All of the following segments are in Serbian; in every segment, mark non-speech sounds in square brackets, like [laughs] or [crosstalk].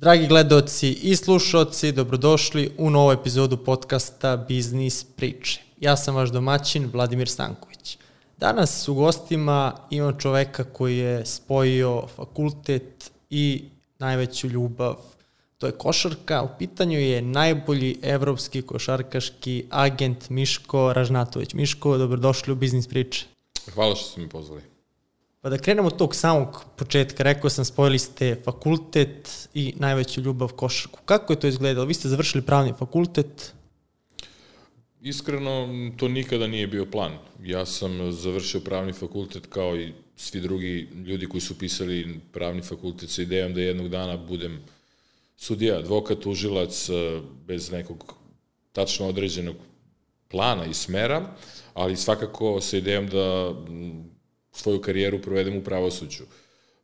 Dragi gledoci i slušalci, dobrodošli u novu epizodu podcasta Biznis priče. Ja sam vaš domaćin Vladimir Stanković. Danas u gostima imam čoveka koji je spojio fakultet i najveću ljubav. To je košarka. U pitanju je najbolji evropski košarkaški agent Miško Ražnatović. Miško, dobrodošli u Biznis priče. Hvala što ste mi pozvali. Pa da krenemo od tog samog početka, rekao sam, spojili ste fakultet i najveću ljubav košarku. Kako je to izgledalo? Vi ste završili pravni fakultet? Iskreno, to nikada nije bio plan. Ja sam završio pravni fakultet kao i svi drugi ljudi koji su pisali pravni fakultet sa idejom da jednog dana budem sudija, advokat, užilac, eh, bez nekog tačno određenog plana i smera, ali svakako sa idejom da svoju karijeru provedem u pravosuđu.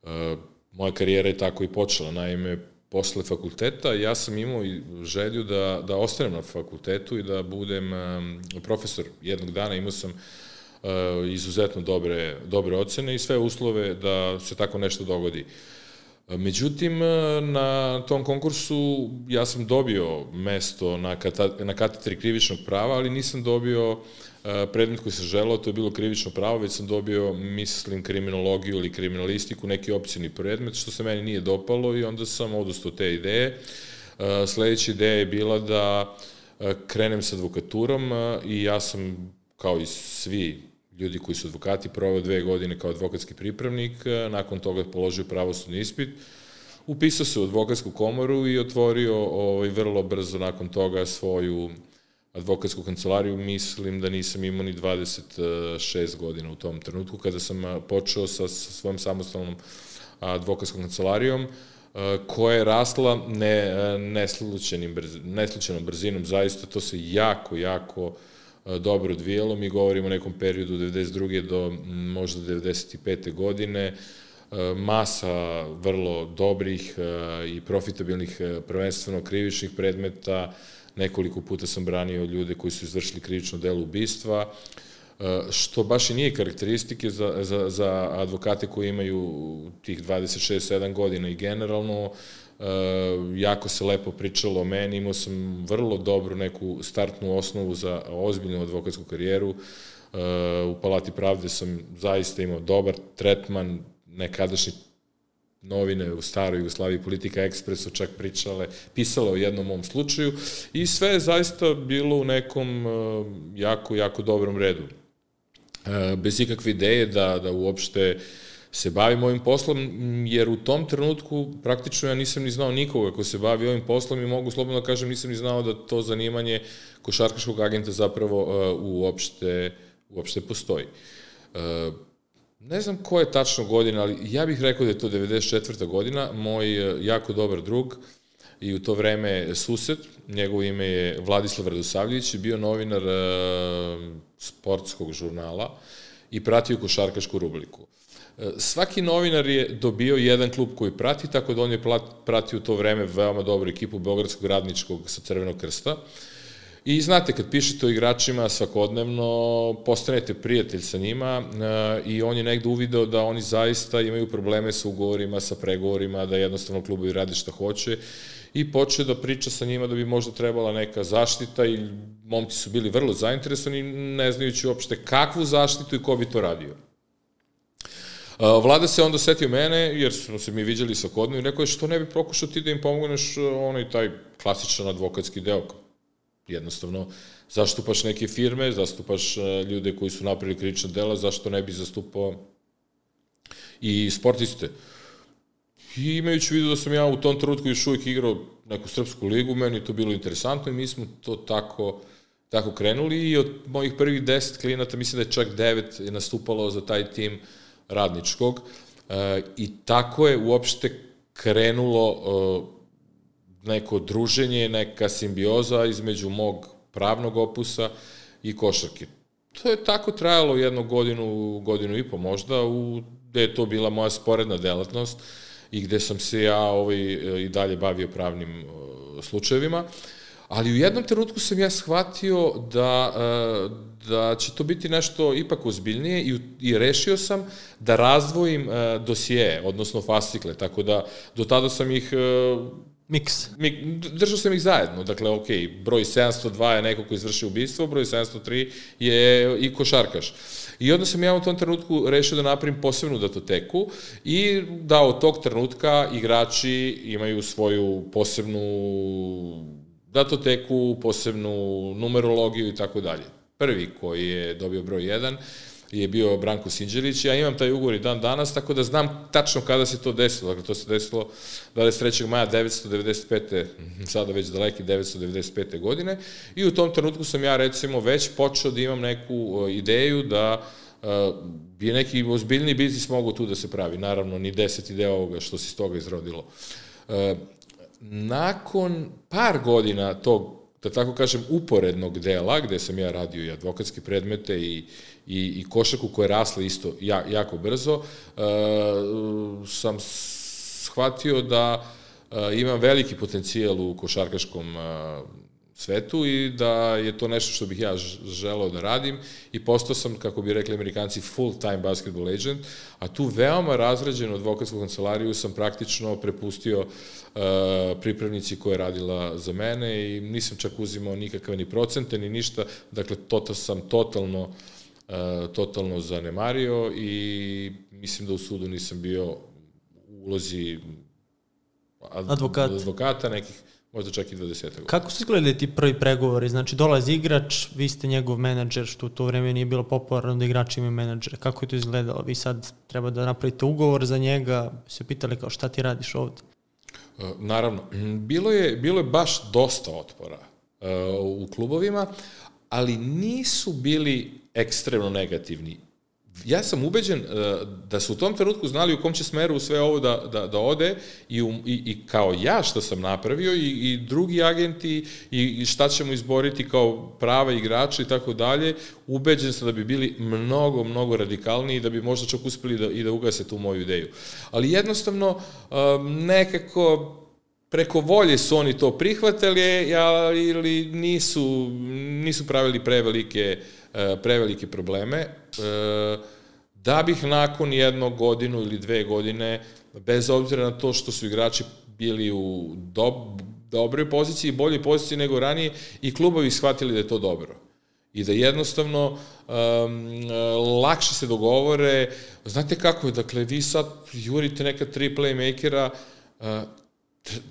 E, moja karijera je tako i počela. Naime, posle fakulteta ja sam imao i želju da, da ostanem na fakultetu i da budem um, profesor. Jednog dana imao sam uh, izuzetno dobre, dobre ocene i sve uslove da se tako nešto dogodi. Međutim, na tom konkursu ja sam dobio mesto na, kata, na katedri krivičnog prava, ali nisam dobio uh, predmet koji sam želao, to je bilo krivično pravo, već sam dobio, mislim, kriminologiju ili kriminalistiku, neki opcijni predmet, što se meni nije dopalo i onda sam odustao te ideje. Sledeća ideja je bila da krenem sa advokaturom i ja sam, kao i svi ljudi koji su advokati, proveo dve godine kao advokatski pripravnik, nakon toga položio pravosudni ispit, upisao se u advokatsku komoru i otvorio ovaj, vrlo brzo nakon toga svoju advokatsku kancelariju, mislim da nisam imao ni 26 godina u tom trenutku kada sam počeo sa, sa svojom samostalnom advokatskom kancelarijom koja je rasla ne, neslučenim neslučenom brzinom, zaista to se jako, jako dobro odvijelo, mi govorimo o nekom periodu 92. do možda 95. godine, masa vrlo dobrih i profitabilnih prvenstveno krivičnih predmeta, nekoliko puta sam branio ljude koji su izvršili krivično delo ubistva, e, što baš i nije karakteristike za, za, za advokate koji imaju tih 26-7 godina. I generalno, e, jako se lepo pričalo o meni, imao sam vrlo dobru neku startnu osnovu za ozbiljnu advokatsku karijeru, e, u Palati pravde sam zaista imao dobar tretman, nekadašnji novine u staroj Jugoslaviji, Politika Ekspres su čak pričale, pisale o jednom mom slučaju i sve je zaista bilo u nekom uh, jako, jako dobrom redu. Uh, bez ikakve ideje da, da uopšte se bavim ovim poslom, jer u tom trenutku praktično ja nisam ni znao nikoga ko se bavi ovim poslom i mogu slobodno kažem nisam ni znao da to zanimanje košarkaškog agenta zapravo uh, uopšte, uopšte postoji. Ne znam koja je tačno godina, ali ja bih rekao da je to 94. godina. Moj e, jako dobar drug i u to vreme sused, njegovo ime je Vladislav Radosavljević, bio novinar uh, sportskog žurnala i pratio košarkašku rubriku. Uh, svaki novinar je dobio jedan klub koji prati, tako da on je pratio u to vreme veoma dobru ekipu Beogradskog radničkog sa Crvenog krsta. Uh, I znate, kad pišete o igračima svakodnevno, postanete prijatelj sa njima uh, i on je negde uvideo da oni zaista imaju probleme sa ugovorima, sa pregovorima, da jednostavno klubovi rade šta hoće i počeo da priča sa njima da bi možda trebala neka zaštita i momci su bili vrlo zainteresovani, ne znajući uopšte kakvu zaštitu i ko bi to radio. Uh, Vlada se onda setio mene, jer smo se mi viđali svakodnevno i rekao je što ne bi prokušao ti da im pomogneš onaj taj klasičan advokatski deo, Jednostavno, zastupaš neke firme, zastupaš e, ljude koji su napravili krivična dela, zašto ne bi zastupao i sportiste. I imajući vidu da sam ja u tom trenutku još uvijek igrao neku srpsku ligu, meni to bilo interesantno i mi smo to tako, tako krenuli i od mojih prvih deset klijenata, mislim da je čak devet je nastupalo za taj tim radničkog e, i tako je uopšte krenulo e, neko druženje, neka simbioza između mog pravnog opusa i košarke. To je tako trajalo jednu godinu, godinu i po možda, u, gde je to bila moja sporedna delatnost i gde sam se ja ovaj, i dalje bavio pravnim uh, slučajevima. Ali u jednom trenutku sam ja shvatio da, uh, da će to biti nešto ipak ozbiljnije i, i rešio sam da razdvojim dosije, odnosno fascikle, tako da do tada sam ih Miks. Mi, držao sam ih zajedno, dakle, ok, broj 702 je neko ko izvrši ubistvo, broj 703 je i košarkaš. I onda sam ja u tom trenutku rešio da napravim posebnu datoteku i da od tog trenutka igrači imaju svoju posebnu datoteku, posebnu numerologiju i tako dalje. Prvi koji je dobio broj 1 je bio Branko Sinđelić. Ja imam taj ugovor i dan danas, tako da znam tačno kada se to desilo. Dakle, to se desilo 23. maja 1995. sada već daleki 1995. godine. I u tom trenutku sam ja, recimo, već počeo da imam neku ideju da bi neki ozbiljni biznis mogu tu da se pravi. Naravno, ni deset ideja ovoga što se iz toga izrodilo. Nakon par godina tog da tako kažem, uporednog dela, gde sam ja radio i advokatske predmete i, i, i košaku koja je rasla isto ja, jako brzo, uh, sam shvatio da uh, imam veliki potencijal u košarkaškom uh, svetu i da je to nešto što bih ja želeo da radim i postao sam, kako bi rekli amerikanci, full-time basketball agent, a tu veoma razređenu advokatsku kancelariju sam praktično prepustio uh, pripravnici koja je radila za mene i nisam čak uzimao nikakve ni procente ni ništa, dakle total sam totalno uh, totalno zanemario i mislim da u sudu nisam bio u ulozi ad, Advokat. advokata nekih možda čak i 20. godina. Kako su izgledali ti prvi pregovori? Znači, dolazi igrač, vi ste njegov menadžer, što u to vreme nije bilo popularno da igrači imaju menadžere. Kako je to izgledalo? Vi sad treba da napravite ugovor za njega, se pitali kao šta ti radiš ovde? Uh, naravno, bilo je, bilo je baš dosta otpora uh, u klubovima, ali nisu bili ekstremno negativni ja sam ubeđen uh, da su u tom trenutku znali u kom će smeru sve ovo da, da, da ode i, um, i, i kao ja što sam napravio i, i drugi agenti i, i šta ćemo izboriti kao prava igrača i tako dalje, ubeđen sam da bi bili mnogo, mnogo radikalniji da bi možda čak uspeli da, i da ugase tu moju ideju. Ali jednostavno um, nekako preko volje su oni to prihvatali ja, ili nisu, nisu pravili prevelike uh, E, prevelike probleme, e, da bih nakon jednog godinu ili dve godine, bez obzira na to što su igrači bili u dob, dobroj poziciji, boljoj poziciji nego ranije, i klubovi shvatili da je to dobro. I da jednostavno um, lakše se dogovore. Znate kako je, dakle, vi sad jurite neka tri playmakera, uh,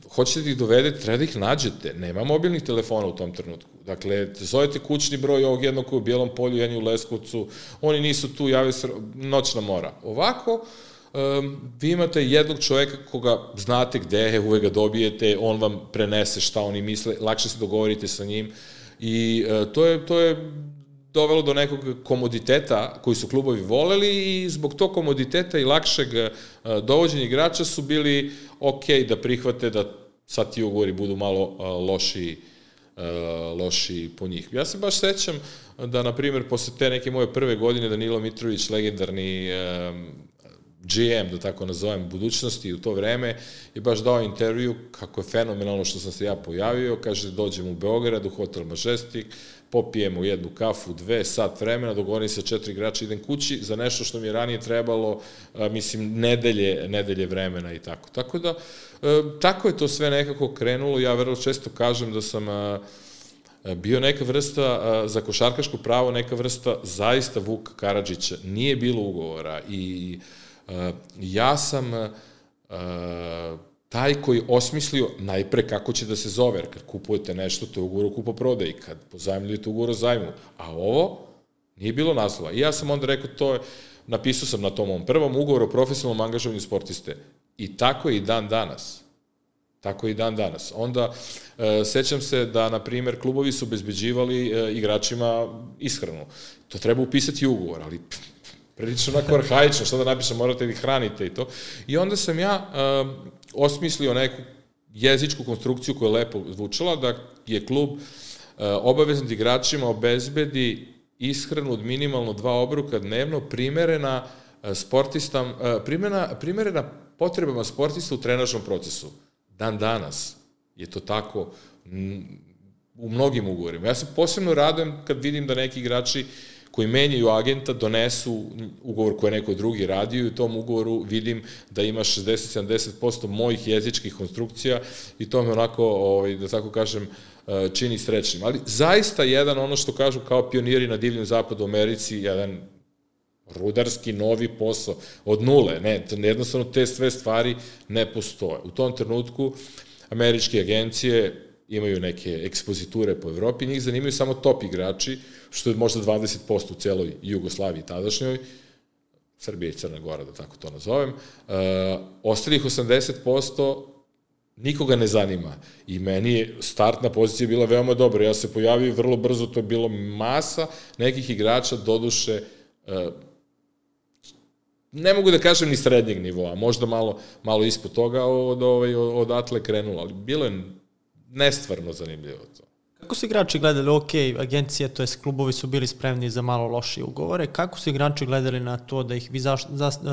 hoćete da ih dovedete, treba da ih nađete. Nema mobilnih telefona u tom trenutku. Dakle, zovete kućni broj ovog jednog koji u Bijelom polju, jedni u Leskovcu, oni nisu tu, jave se noćna mora. Ovako, um, vi imate jednog čoveka koga znate gde je, uvek ga dobijete, on vam prenese šta oni misle, lakše se dogovorite sa njim i uh, to je, to je dovelo do nekog komoditeta koji su klubovi voleli i zbog tog komoditeta i lakšeg e, dovođenja igrača su bili ok da prihvate da sad ti ugovori budu malo e, loši e, loši po njih. Ja se baš sećam da, na primjer, posle te neke moje prve godine Danilo Mitrović, legendarni GM, da tako nazovem, budućnosti u to vreme, je baš dao intervju kako je fenomenalno što sam se ja pojavio, kaže dođem u Beograd, u Hotel Majestic, popijemo jednu kafu, dve, sat vremena, dogovorim se četiri igrača, idem kući za nešto što mi je ranije trebalo, mislim, nedelje, nedelje vremena i tako. Tako da, a, tako je to sve nekako krenulo, ja vrlo često kažem da sam bio neka vrsta, za košarkaško pravo, neka vrsta zaista Vuk Karadžića. Nije bilo ugovora i ja sam taj koji osmislio najpre kako će da se zove, jer kad kupujete nešto, to je ugovor o kupoprodaji, kad pozajemljujete ugovor o zajmu, a ovo nije bilo naslova. I ja sam onda rekao, to je, napisao sam na tom mom prvom ugovoru o profesionalnom angažovanju sportiste. I tako je i dan danas. Tako je i dan danas. Onda, e, sećam se da, na primer, klubovi su obezbeđivali e, igračima ishranu. To treba upisati ugovor, ali prilično onako arhaično, šta da napišem, morate da ih hranite i to. I onda sam ja uh, osmislio neku jezičku konstrukciju koja je lepo zvučala, da je klub uh, obavezan igračima obezbedi ishranu od minimalno dva obruka dnevno, primerena uh, sportistam, uh, primerena, primerena potrebama sportista u trenažnom procesu. Dan danas je to tako u mnogim ugovorima. Ja se posebno radujem kad vidim da neki igrači uh, koji menjaju agenta, donesu ugovor koji je neko drugi radio i u tom ugovoru vidim da ima 60-70% mojih jezičkih konstrukcija i to me onako, ovaj, da tako kažem, e, čini srećnim. Ali zaista jedan, ono što kažu kao pioniri na divljem zapadu u Americi, jedan rudarski novi posao od nule, ne, jednostavno te sve stvari ne postoje. U tom trenutku američke agencije imaju neke ekspoziture po Evropi, njih zanimaju samo top igrači, što je možda 20% u celoj Jugoslaviji tadašnjoj, Srbija i Crna Gora, da tako to nazovem, uh, ostalih 80% nikoga ne zanima. I meni je startna pozicija bila veoma dobra. Ja se pojavio vrlo brzo, to je bilo masa nekih igrača, doduše, uh, ne mogu da kažem ni srednjeg nivoa, možda malo, malo ispod toga od, ovaj, od Atle krenulo, ali bilo je nestvarno zanimljivo to. Kako su igrači gledali, ok, agencije, to jest klubovi su bili spremni za malo lošije ugovore, kako su igrači gledali na to da ih vi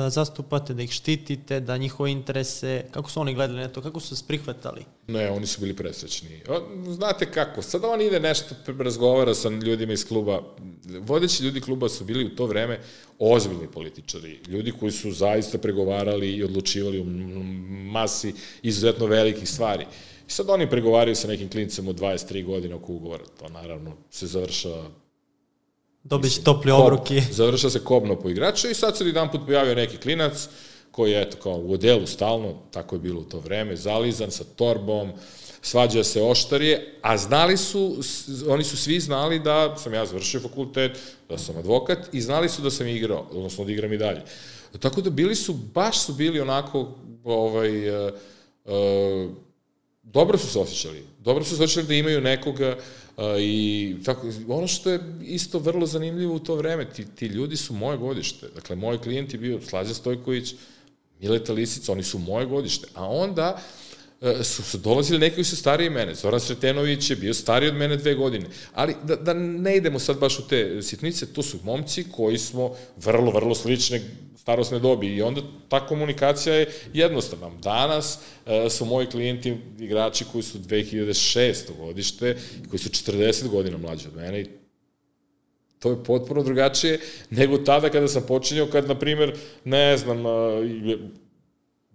zastupate, da ih štitite, da njihove interese, kako su oni gledali na to, kako su se prihvatali? Ne, oni su bili presrećni. Znate kako, sada on ide nešto, razgovara sa ljudima iz kluba, vodeći ljudi kluba su bili u to vreme ozbiljni političari, ljudi koji su zaista pregovarali i odlučivali u masi izuzetno velikih stvari. Sad oni pregovaraju sa nekim klinicama od 23 godine oko ugovora. To naravno se završava Dobić topli obruki. Završava se kobno po igraču i sad se jedan put pojavio neki klinac koji je eto kao u odelu stalno, tako je bilo u to vreme, zalizan sa torbom, svađa se oštarije, a znali su, oni su svi znali da sam ja završio fakultet, da sam advokat i znali su da sam igrao, odnosno da igram i dalje. Tako da bili su, baš su bili onako, ovaj, uh, uh, dobro su se osjećali. Dobro su se osjećali da imaju nekoga uh, i tako, ono što je isto vrlo zanimljivo u to vreme, ti, ti ljudi su moje godište. Dakle, moj klijent je bio Slađa Stojković, Mileta Lisica, oni su moje godište. A onda uh, su, su dolazili neki koji su stariji mene. Zoran Sretenović je bio stariji od mene dve godine. Ali da, da ne idemo sad baš u te sitnice, to su momci koji smo vrlo, vrlo slične starosne dobi i onda ta komunikacija je jednostavna. Danas e, su moji klijenti igrači koji su 2006. godište, koji su 40 godina mlađi od mene i to je potpuno drugačije nego tada kada sam počinjao, kad, na primjer, ne znam, e,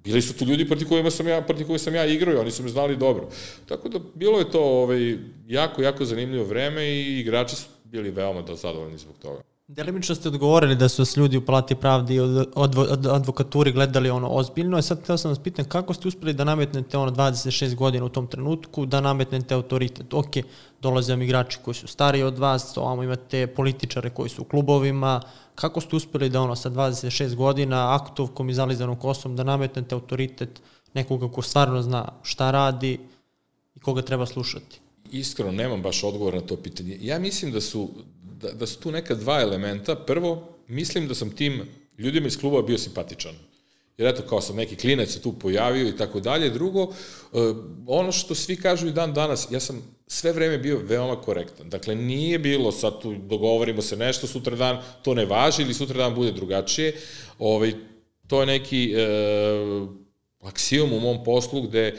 bili su tu ljudi proti kojima sam ja, proti kojima sam ja igrao i oni su me znali dobro. Tako da bilo je to ovaj, jako, jako zanimljivo vreme i igrači su bili veoma da zadovoljni zbog toga. Delimično ste odgovorili da su vas ljudi u Palati pravdi i od, od, od advokaturi gledali ono ozbiljno. I sad htio sam vas pitan kako ste uspeli da nametnete ono 26 godina u tom trenutku, da nametnete autoritet. Ok, dolaze vam igrači koji su stariji od vas, ovamo imate političare koji su u klubovima. Kako ste uspeli da ono sa 26 godina aktovkom i zalizanom kosom da nametnete autoritet nekoga ko stvarno zna šta radi i koga treba slušati? Iskreno, nemam baš odgovor na to pitanje. Ja mislim da su da, da su tu neka dva elementa. Prvo, mislim da sam tim ljudima iz kluba bio simpatičan. Jer eto, kao sam neki klinac se tu pojavio i tako dalje. Drugo, eh, ono što svi kažu i dan danas, ja sam sve vreme bio veoma korektan. Dakle, nije bilo sad tu dogovorimo se nešto, sutra dan to ne važi ili sutra dan bude drugačije. Ovaj, to je neki e, aksijom u mom poslu gde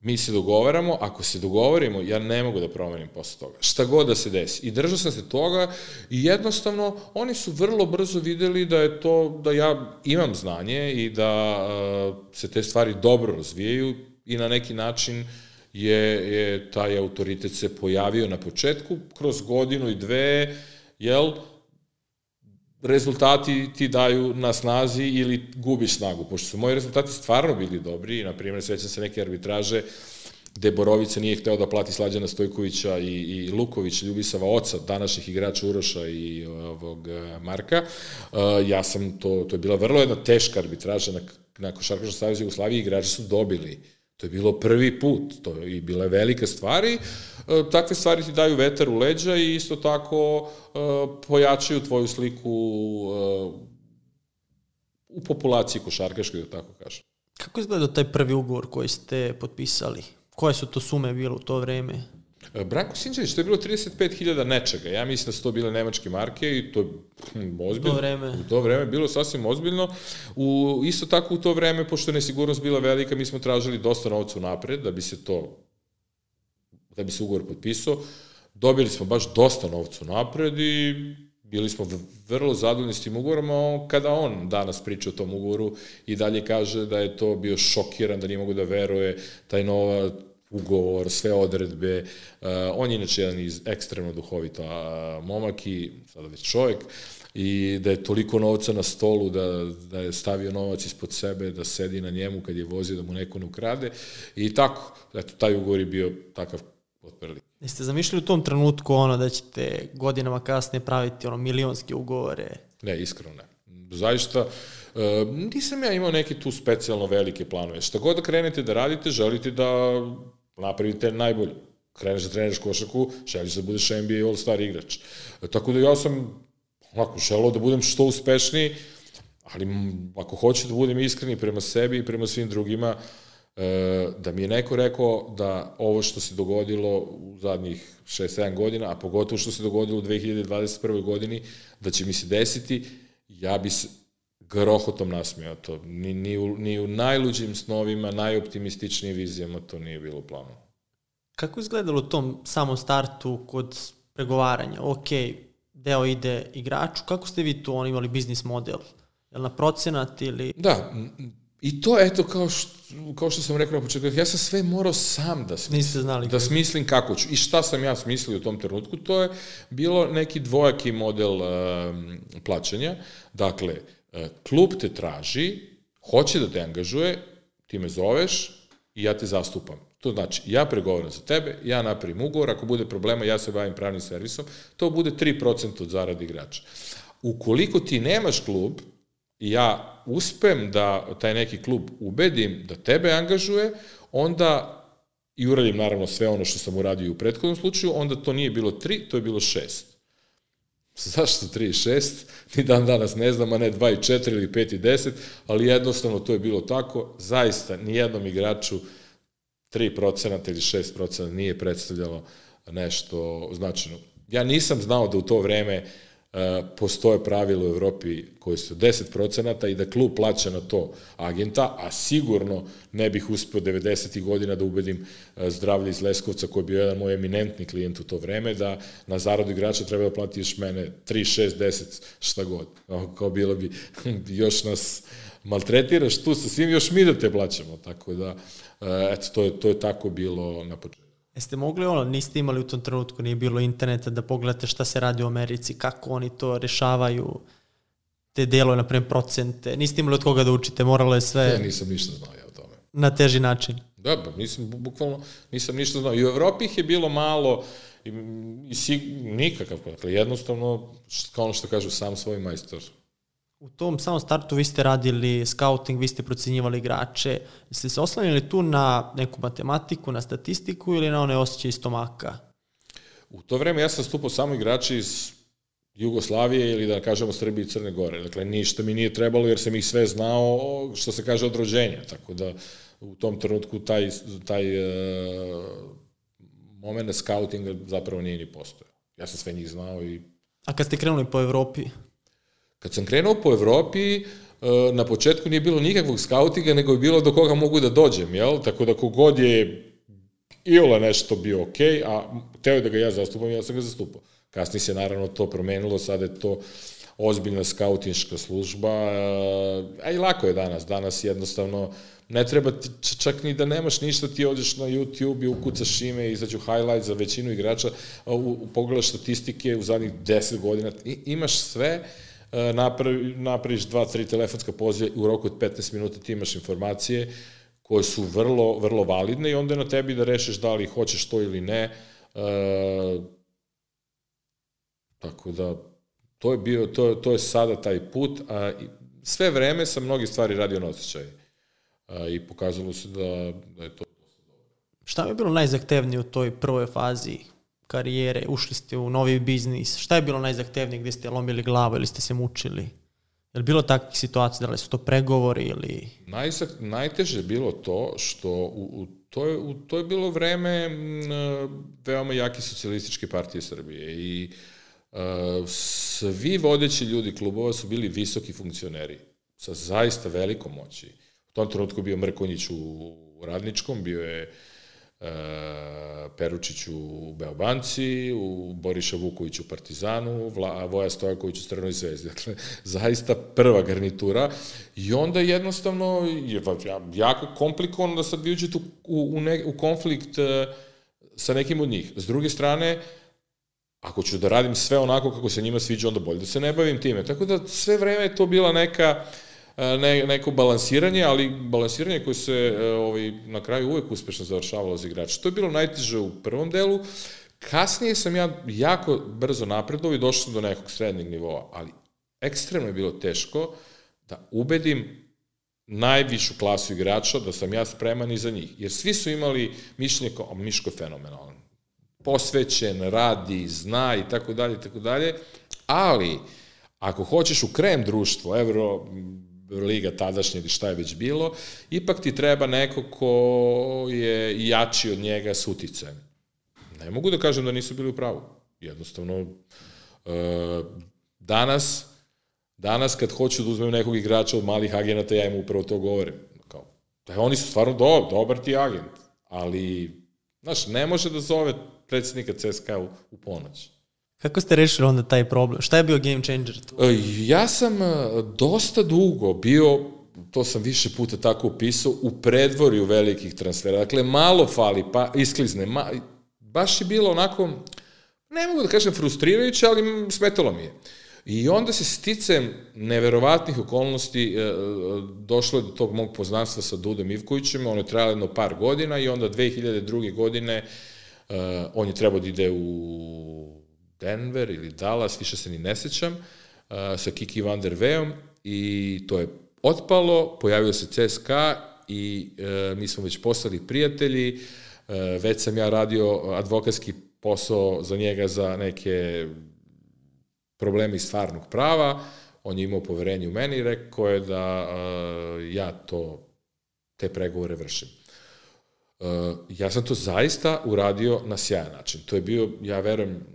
mi se dogovaramo, ako se dogovorimo, ja ne mogu da promenim posle toga. Šta god da se desi. I držao sam se toga i jednostavno oni su vrlo brzo videli da je to, da ja imam znanje i da uh, se te stvari dobro razvijaju i na neki način je, je taj autoritet se pojavio na početku, kroz godinu i dve, jel, rezultati ti daju na snazi ili gubiš snagu, pošto su moji rezultati stvarno bili dobri, na primjer, svećam se neke arbitraže gde Borovica nije hteo da plati Slađana Stojkovića i, i Luković, Ljubisava oca, današnjih igrača Uroša i ovog e, Marka. Uh, ja sam, to, to je bila vrlo jedna teška arbitraža na, na Košarkaškom savjezu Jugoslavije, igrači su dobili To je bilo prvi put, to je i bila velika stvari. E, takve stvari ti daju vetar u leđa i isto tako e, pojačaju tvoju sliku e, u populaciji košarkaškoj, da tako kažem. Kako izgleda taj prvi ugovor koji ste potpisali? Koje su to sume bile u to vreme? E, Branko Sinđević, to je bilo 35.000 nečega. Ja mislim da su to bile nemačke marke i to je hm, ozbiljno. U to vreme. U to vreme bilo sasvim ozbiljno. U, isto tako u to vreme, pošto je nesigurnost bila velika, mi smo tražili dosta novca napred da bi se to da bi se ugovor potpisao. Dobili smo baš dosta novca napred i bili smo vrlo zadovoljni s tim ugovorom, a kada on danas priča o tom ugovoru i dalje kaže da je to bio šokiran, da nije mogu da veruje, taj nova ugovor, sve odredbe. Uh, on je inače jedan iz ekstremno duhovita uh, momak i sada već čovjek i da je toliko novca na stolu, da, da je stavio novac ispod sebe, da sedi na njemu kad je vozio, da mu neko ne ukrade i tako. Eto, taj ugovor je bio takav otprilike. Jeste zamišljali u tom trenutku ono da ćete godinama kasnije praviti ono milionske ugovore? Ne, iskreno ne. Zaista, e, nisam ja imao neke tu specijalno velike planove. Šta god da krenete da radite, želite da napravite najbolje. Kreneš da treniraš košarku, želiš da budeš NBA All-Star igrač. Tako da ja sam ovako želao da budem što uspešniji, ali ako hoću da budem iskreni prema sebi i prema svim drugima, e, da mi je neko rekao da ovo što se dogodilo u zadnjih 6-7 godina, a pogotovo što se dogodilo u 2021. godini, da će mi se desiti, ja bi se grohotom nasmijao to. Ni, ni, u, ni u najluđim snovima, najoptimističnijim vizijama to nije bilo plano. Kako izgledalo u tom samom startu kod pregovaranja? Ok, deo ide igraču, kako ste vi tu on imali biznis model? Je li na procenat ili... Da, i to eto kao što, kao što sam rekao na početku, ja sam sve morao sam da smislim. Niste znali. Da smislim kako ću. I šta sam ja smislio u tom trenutku, to je bilo neki dvojaki model uh, plaćanja. Dakle, uh, klub te traži, hoće da te angažuje, ti me zoveš i ja te zastupam. To znači, ja pregovaram za tebe, ja napravim ugovor, ako bude problema, ja se bavim pravnim servisom, to bude 3% od zarade igrača. Ukoliko ti nemaš klub, ja uspem da taj neki klub ubedim da tebe angažuje, onda i uradim naravno sve ono što sam uradio u prethodnom slučaju, onda to nije bilo 3, to je bilo 6. Zašto 3 i 6? Ni dan danas ne znam, a ne 2 i 4 ili 5 i 10, ali jednostavno to je bilo tako. Zaista, nijednom igraču 3% ili 6% nije predstavljalo nešto značajno. Ja nisam znao da u to vreme uh, postoje pravilo u Evropi koji su 10% i da klub plaća na to agenta, a sigurno ne bih uspeo 90. godina da ubedim uh, zdravlje iz Leskovca koji je bio jedan moj eminentni klijent u to vreme, da na zaradu igrača treba da platiš mene 3, 6, 10, šta god. Kao bilo bi, [laughs] još nas maltretiraš tu sa svim, još mi da te plaćamo, tako da E, eto, to je, to je tako bilo na početku. Jeste mogli ono, niste imali u tom trenutku, nije bilo interneta da pogledate šta se radi u Americi, kako oni to rešavaju, te delove, na primjer, procente, niste imali od koga da učite, moralo je sve... Ja nisam ništa znao ja o tome. Na teži način. Da, ba, nisam, bukvalno, nisam ništa znao. I u Evropi ih je bilo malo, i, i sig, nikakav, dakle, jednostavno, kao ono što kažu, sam svoj majstor. U tom samom startu vi ste radili scouting, vi ste procenjivali igrače. Ste se oslanjali tu na neku matematiku, na statistiku ili na one osjećaje stomaka? U to vreme ja sam stupao samo igrači iz Jugoslavije ili da kažemo Srbije i Crne Gore. Dakle, ništa mi nije trebalo jer sam ih sve znao što se kaže od rođenja. Tako da u tom trenutku taj, taj uh, moment scoutinga zapravo nije ni postojao. Ja sam sve njih znao i... A kad ste krenuli po Evropi? Kad sam krenuo po Evropi, e, na početku nije bilo nikakvog skautinga, nego je bilo do koga mogu da dođem, jel? Tako da kogod je Iola nešto bio okay, a teo je da ga ja zastupam, ja sam ga zastupao. Kasnije se naravno to promenilo, sada je to ozbiljna skautinška služba, e, a i lako je danas. Danas jednostavno ne treba ti, čak ni da nemaš ništa, ti odeš na YouTube i ukucaš ime, izađu highlight za većinu igrača, pogledaš statistike u zadnjih 10 godina, I, imaš sve, E, napravi, napraviš dva, tri telefonska poziva u roku od 15 minuta ti imaš informacije koje su vrlo, vrlo validne i onda je na tebi da rešiš da li hoćeš to ili ne. E, tako da, to je bio, to, to je sada taj put, a sve vreme sam mnogi stvari radio na osjećaj. A, I pokazalo se da, da je to Šta je bilo najzahtevnije u toj prvoj fazi karijere, ušli ste u novi biznis, šta je bilo najzahtevnije gde ste lomili glavu ili ste se mučili? Je li bilo takvih situacija, da li su to pregovori ili... Najzak, najteže je bilo to što u, u, to, je, u, to je bilo vreme m, veoma jake socijalističke partije Srbije i uh, svi vodeći ljudi klubova su bili visoki funkcioneri sa zaista velikom moći. U tom trenutku bio Mrkonjić u, u Radničkom, bio je uh, Peručić u Beobanci, u Boriša Vuković u Partizanu, Vla, Voja Stojaković u Strnoj zvezdi. [laughs] Dakle, zaista prva garnitura. I onda jednostavno je jako komplikovano da sad vi uđete u, u, ne, u konflikt uh, sa nekim od njih. S druge strane, ako ću da radim sve onako kako se njima sviđa, onda bolje da se ne bavim time. Tako da sve vreme je to bila neka ne, neko balansiranje, ali balansiranje koje se ovaj, na kraju uvek uspešno završavalo za igrača. To je bilo najteže u prvom delu, kasnije sam ja jako brzo napredovao i došao sam do nekog srednjeg nivoa, ali ekstremno je bilo teško da ubedim najvišu klasu igrača da sam ja spreman i za njih. Jer svi su imali mišljenje kao, Miško fenomenalan. Posvećen, radi, zna i tako dalje i tako dalje. Ali, ako hoćeš u krem društvo, Evro, Liga tadašnja ili šta je već bilo, ipak ti treba neko ko je jači od njega s uticajem. Ne mogu da kažem da nisu bili u pravu. Jednostavno, e, danas, danas kad hoću da uzmem nekog igrača od malih agenata, ja im upravo to govorim. Kao, da oni su stvarno do, dobar ti agent, ali, znaš, ne može da zove predsednika CSKA u, u ponoć. Kako ste rešili onda taj problem? Šta je bio game changer tu? E, ja sam e, dosta dugo bio, to sam više puta tako upisao, u predvorju velikih transfera. Dakle, malo fali, pa isklizne. Ma, baš je bilo onako, ne mogu da kažem frustrirajuće, ali smetalo mi je. I onda se sticem neverovatnih okolnosti e, došlo je do tog mog poznanstva sa Dudom Ivkovićem, ono je trajalo jedno par godina i onda 2002. godine on je trebao da ide u Denver ili Dallas, više se ni ne sećam, uh, sa Kiki Van der Veom i to je otpalo, pojavio se CSKA i uh, mi smo već postali prijatelji, uh, već sam ja radio advokatski posao za njega za neke probleme iz stvarnog prava, on je imao poverenje u meni i rekao je da uh, ja to, te pregovore vršim. Uh, ja sam to zaista uradio na sjajan način. To je bio, ja verujem,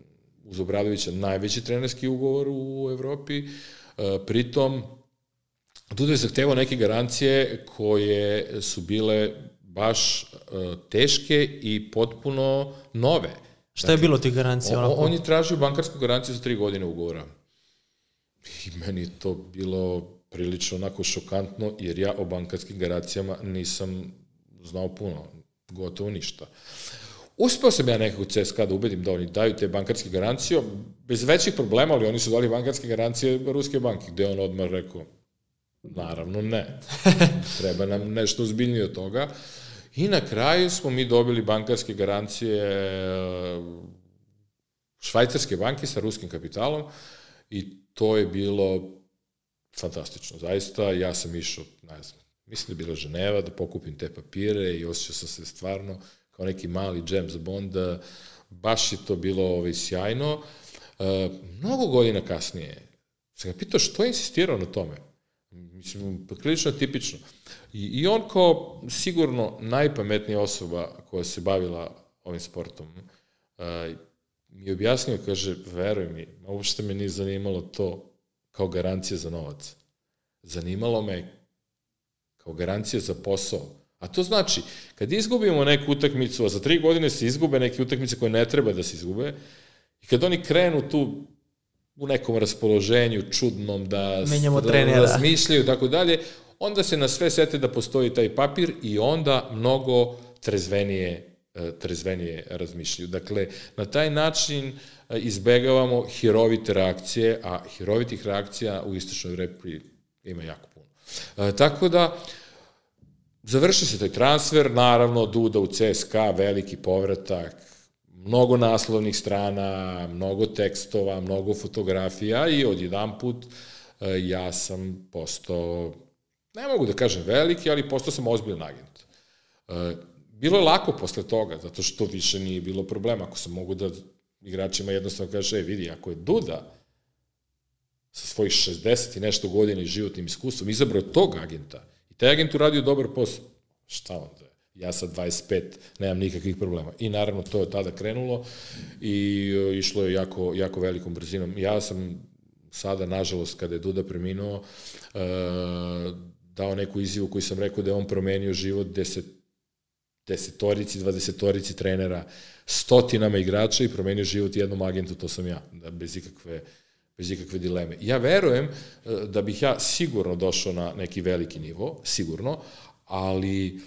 uz Obradovića najveći trenerski ugovor u Evropi, e, pritom je zahtevao neke garancije koje su bile baš e, teške i potpuno nove. Šta je bilo tih garancija? On, on je tražio bankarsku garanciju za tri godine ugovora. I meni je to bilo prilično onako šokantno, jer ja o bankarskim garancijama nisam znao puno, gotovo ništa. Uspeo sam ja nekako CSKA da ubedim da oni daju te bankarske garancije, bez većih problema, ali oni su dali bankarske garancije Ruske banke, gde on odmah rekao, naravno ne, [laughs] treba nam nešto ozbiljnije od toga. I na kraju smo mi dobili bankarske garancije e, švajcarske banke sa ruskim kapitalom i to je bilo fantastično. Zaista, ja sam išao, ne znam, mislim da je bila Ženeva, da pokupim te papire i osjećao sam se stvarno kao neki mali James Bond, baš je to bilo ovaj, sjajno. E, mnogo godina kasnije sam ga pitao što je insistirao na tome. Mislim, prilično tipično. I, I on kao sigurno najpametnija osoba koja se bavila ovim sportom, uh, mi je objasnio, kaže, veruj mi, uopšte me nije zanimalo to kao garancija za novac. Zanimalo me kao garancija za posao A to znači, kad izgubimo neku utakmicu, a za tri godine se izgube neke utakmice koje ne treba da se izgube, i kad oni krenu tu u nekom raspoloženju čudnom, da, Menjamo da trenera. razmišljaju tako dalje, onda se na sve sete da postoji taj papir i onda mnogo trezvenije e, trezvenije razmišljaju. Dakle, na taj način e, izbegavamo hirovite reakcije, a hirovitih reakcija u istočnoj repi ima jako puno. E, tako da, Završi se taj transfer, naravno Duda u CSKA, veliki povratak, mnogo naslovnih strana, mnogo tekstova, mnogo fotografija i odjedan put e, ja sam postao, ne mogu da kažem veliki, ali postao sam ozbiljan agent. E, bilo je lako posle toga, zato što više nije bilo problema. Ako sam mogu da igračima jednostavno kaže, e, vidi, ako je Duda sa svojih 60 i nešto godina i životnim iskustvom izabrao tog agenta, Taj agent uradio dobar posao. Šta onda? Ja sa 25 nemam nikakvih problema. I naravno to je tada krenulo i e, išlo je jako, jako velikom brzinom. Ja sam sada, nažalost, kada je Duda preminuo, uh, dao neku izjavu koju sam rekao da je on promenio život gde se desetorici, dvadesetorici trenera, stotinama igrača i promenio život jednom agentu, to sam ja, da, bez ikakve bez ikakve dileme. Ja verujem e, da bih ja sigurno došao na neki veliki nivo, sigurno, ali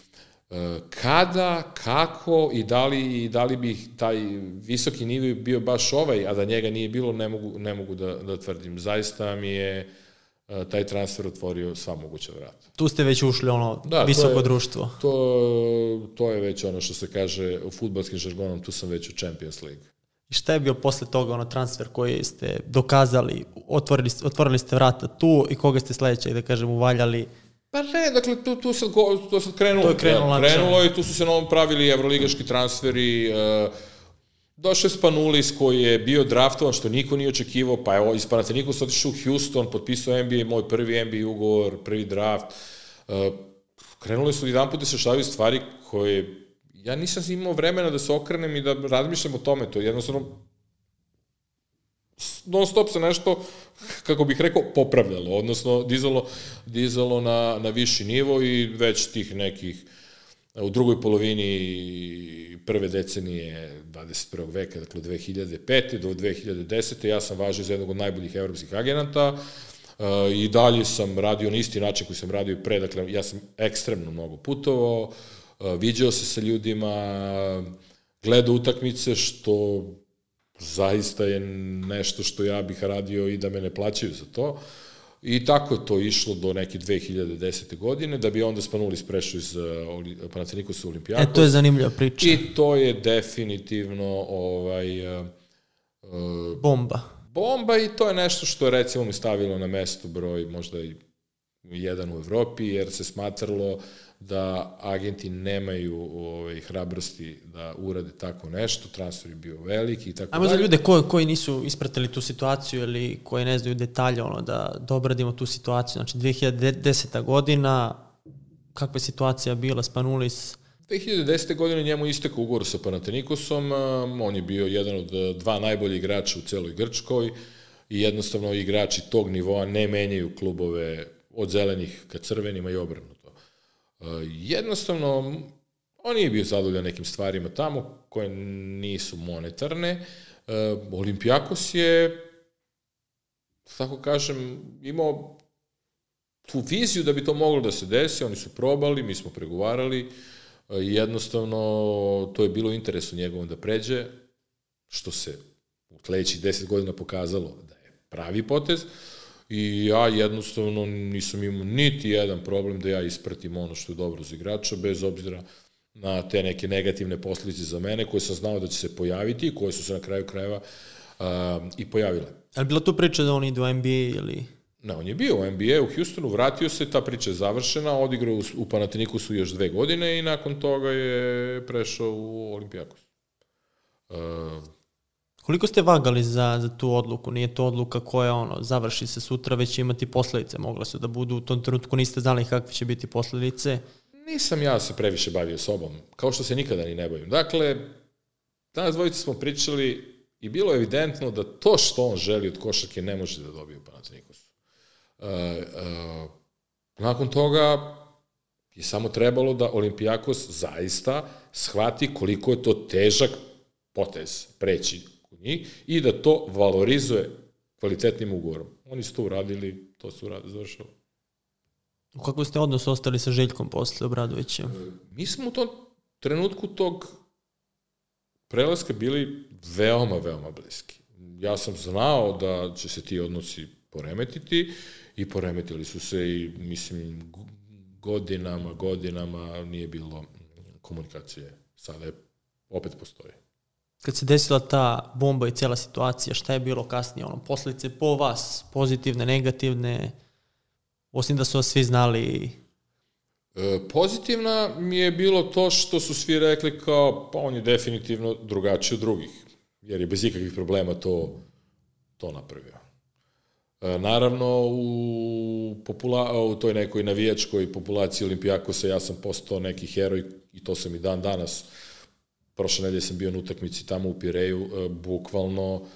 e, kada, kako i da li, i da li bih taj visoki nivo bio baš ovaj, a da njega nije bilo, ne mogu, ne mogu da, da tvrdim. Zaista mi je e, taj transfer otvorio sva moguća vrata. Tu ste već ušli ono da, visoko to je, društvo. To, to je već ono što se kaže u futbalskim žargonom, tu sam već u Champions League. I šta je bio posle toga ono transfer koji ste dokazali, otvorili, otvorili ste vrata tu i koga ste sledećeg, da kažem, uvaljali? Pa ne, dakle, tu, tu, sad, tu sad krenulo. To je krenulo, ja, krenulo i tu su se novom pravili evroligaški transferi, uh, Došao je Spanulis koji je bio draftovan, što niko nije očekivao, pa je iz Panathinaikos otišao u Houston, potpisao NBA, moj prvi NBA ugovor, prvi draft. Uh, krenuli su jedan put da se šavaju stvari koje ja nisam imao vremena da se okrenem i da razmišljam o tome, to je jednostavno non stop se nešto, kako bih rekao, popravljalo, odnosno dizalo, dizalo na, na viši nivo i već tih nekih u drugoj polovini prve decenije 21. veka, dakle 2005. do 2010. ja sam važio za jednog od najboljih evropskih agenata uh, i dalje sam radio na isti način koji sam radio pre, dakle ja sam ekstremno mnogo putovao, viđao se sa ljudima, gledao utakmice, što zaista je nešto što ja bih radio i da me ne plaćaju za to. I tako je to išlo do neke 2010. godine, da bi onda Spanulis prešao iz Panathinaikosa u Olimpijakos. E, to je zanimljiva priča. I to je definitivno ovaj, uh, bomba. Bomba i to je nešto što je recimo mi stavilo na mesto broj možda i jedan u Evropi, jer se smatralo da agenti nemaju ovaj, hrabrosti da urade tako nešto, transfer je bio veliki i tako Ajmo za ljude koji, koji nisu ispratili tu situaciju ili koji ne znaju detalje, ono, da, da obradimo tu situaciju. Znači, 2010. godina, kakva je situacija bila, Spanulis? 2010. godine njemu istekao ugovor sa Panatenikosom, on je bio jedan od dva najbolji igrača u celoj Grčkoj i jednostavno igrači tog nivoa ne menjaju klubove od zelenih ka crvenima i obrnuto. Jednostavno, on nije bio zadovoljan nekim stvarima tamo koje nisu monetarne. Olimpijakos je, tako kažem, imao tu viziju da bi to moglo da se desi, oni su probali, mi smo pregovarali, jednostavno to je bilo interesu njegovom da pređe, što se u sledećih deset godina pokazalo da je pravi potez, i ja jednostavno nisam imao niti jedan problem da ja ispratim ono što je dobro za igrača, bez obzira na te neke negativne posljedice za mene, koje sam znao da će se pojaviti i koje su se na kraju krajeva uh, i pojavile. Ali bila tu priča da on ide u NBA ili... Ne, on je bio u NBA u Houstonu, vratio se, ta priča je završena, odigrao u, u Panatinikusu još dve godine i nakon toga je prešao u Olimpijakos. Uh, Koliko ste vagali za, za tu odluku? Nije to odluka koja ono, završi se sutra, već će imati posledice. Mogla su da budu u tom trenutku, niste znali kakve će biti posledice. Nisam ja se previše bavio sobom, kao što se nikada ni ne bavim. Dakle, danas dvojice smo pričali i bilo je evidentno da to što on želi od košarke ne može da dobije u Panathinaikosu. Uh, uh, nakon toga je samo trebalo da Olimpijakos zaista shvati koliko je to težak potez preći kod njih i da to valorizuje kvalitetnim ugovorom. Oni su to uradili, to su uradili, završao. U kakvom ste odnos ostali sa Željkom posle Obradovića? E, mi smo u tom trenutku tog prelaska bili veoma, veoma bliski. Ja sam znao da će se ti odnosi poremetiti i poremetili su se i, mislim, godinama, godinama nije bilo komunikacije. Sada je, opet postoji kad se desila ta bomba i cijela situacija, šta je bilo kasnije, ono, posljedice po vas, pozitivne, negativne, osim da su vas svi znali E, pozitivna mi je bilo to što su svi rekli kao, pa on je definitivno drugačiji od drugih, jer je bez ikakvih problema to, to napravio. E, naravno, u, popula, u toj nekoj navijačkoj populaciji Olimpijakosa ja sam postao neki heroj i to sam i dan danas prošle nedelje sam bio na utakmici tamo u Pireju, e, bukvalno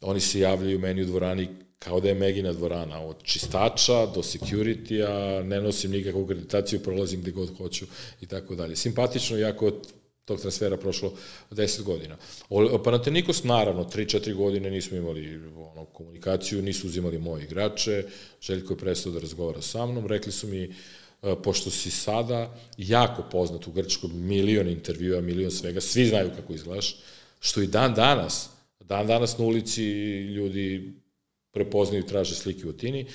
oni se javljaju meni u dvorani kao da je Megina dvorana, od čistača do security-a, ne nosim nikakvu akreditaciju, prolazim gde god hoću i tako dalje. Simpatično, jako od tog transfera prošlo 10 godina. O, Panathinaikos, naravno, 3-4 godine nismo imali ono, komunikaciju, nisu uzimali moje igrače, Željko je prestao da razgovara sa mnom, rekli su mi, e, pošto si sada jako poznat u Grčkoj, milion intervjua, milion svega, svi znaju kako izgledaš, što i dan danas, dan danas na ulici ljudi prepoznaju i traže slike u Atini,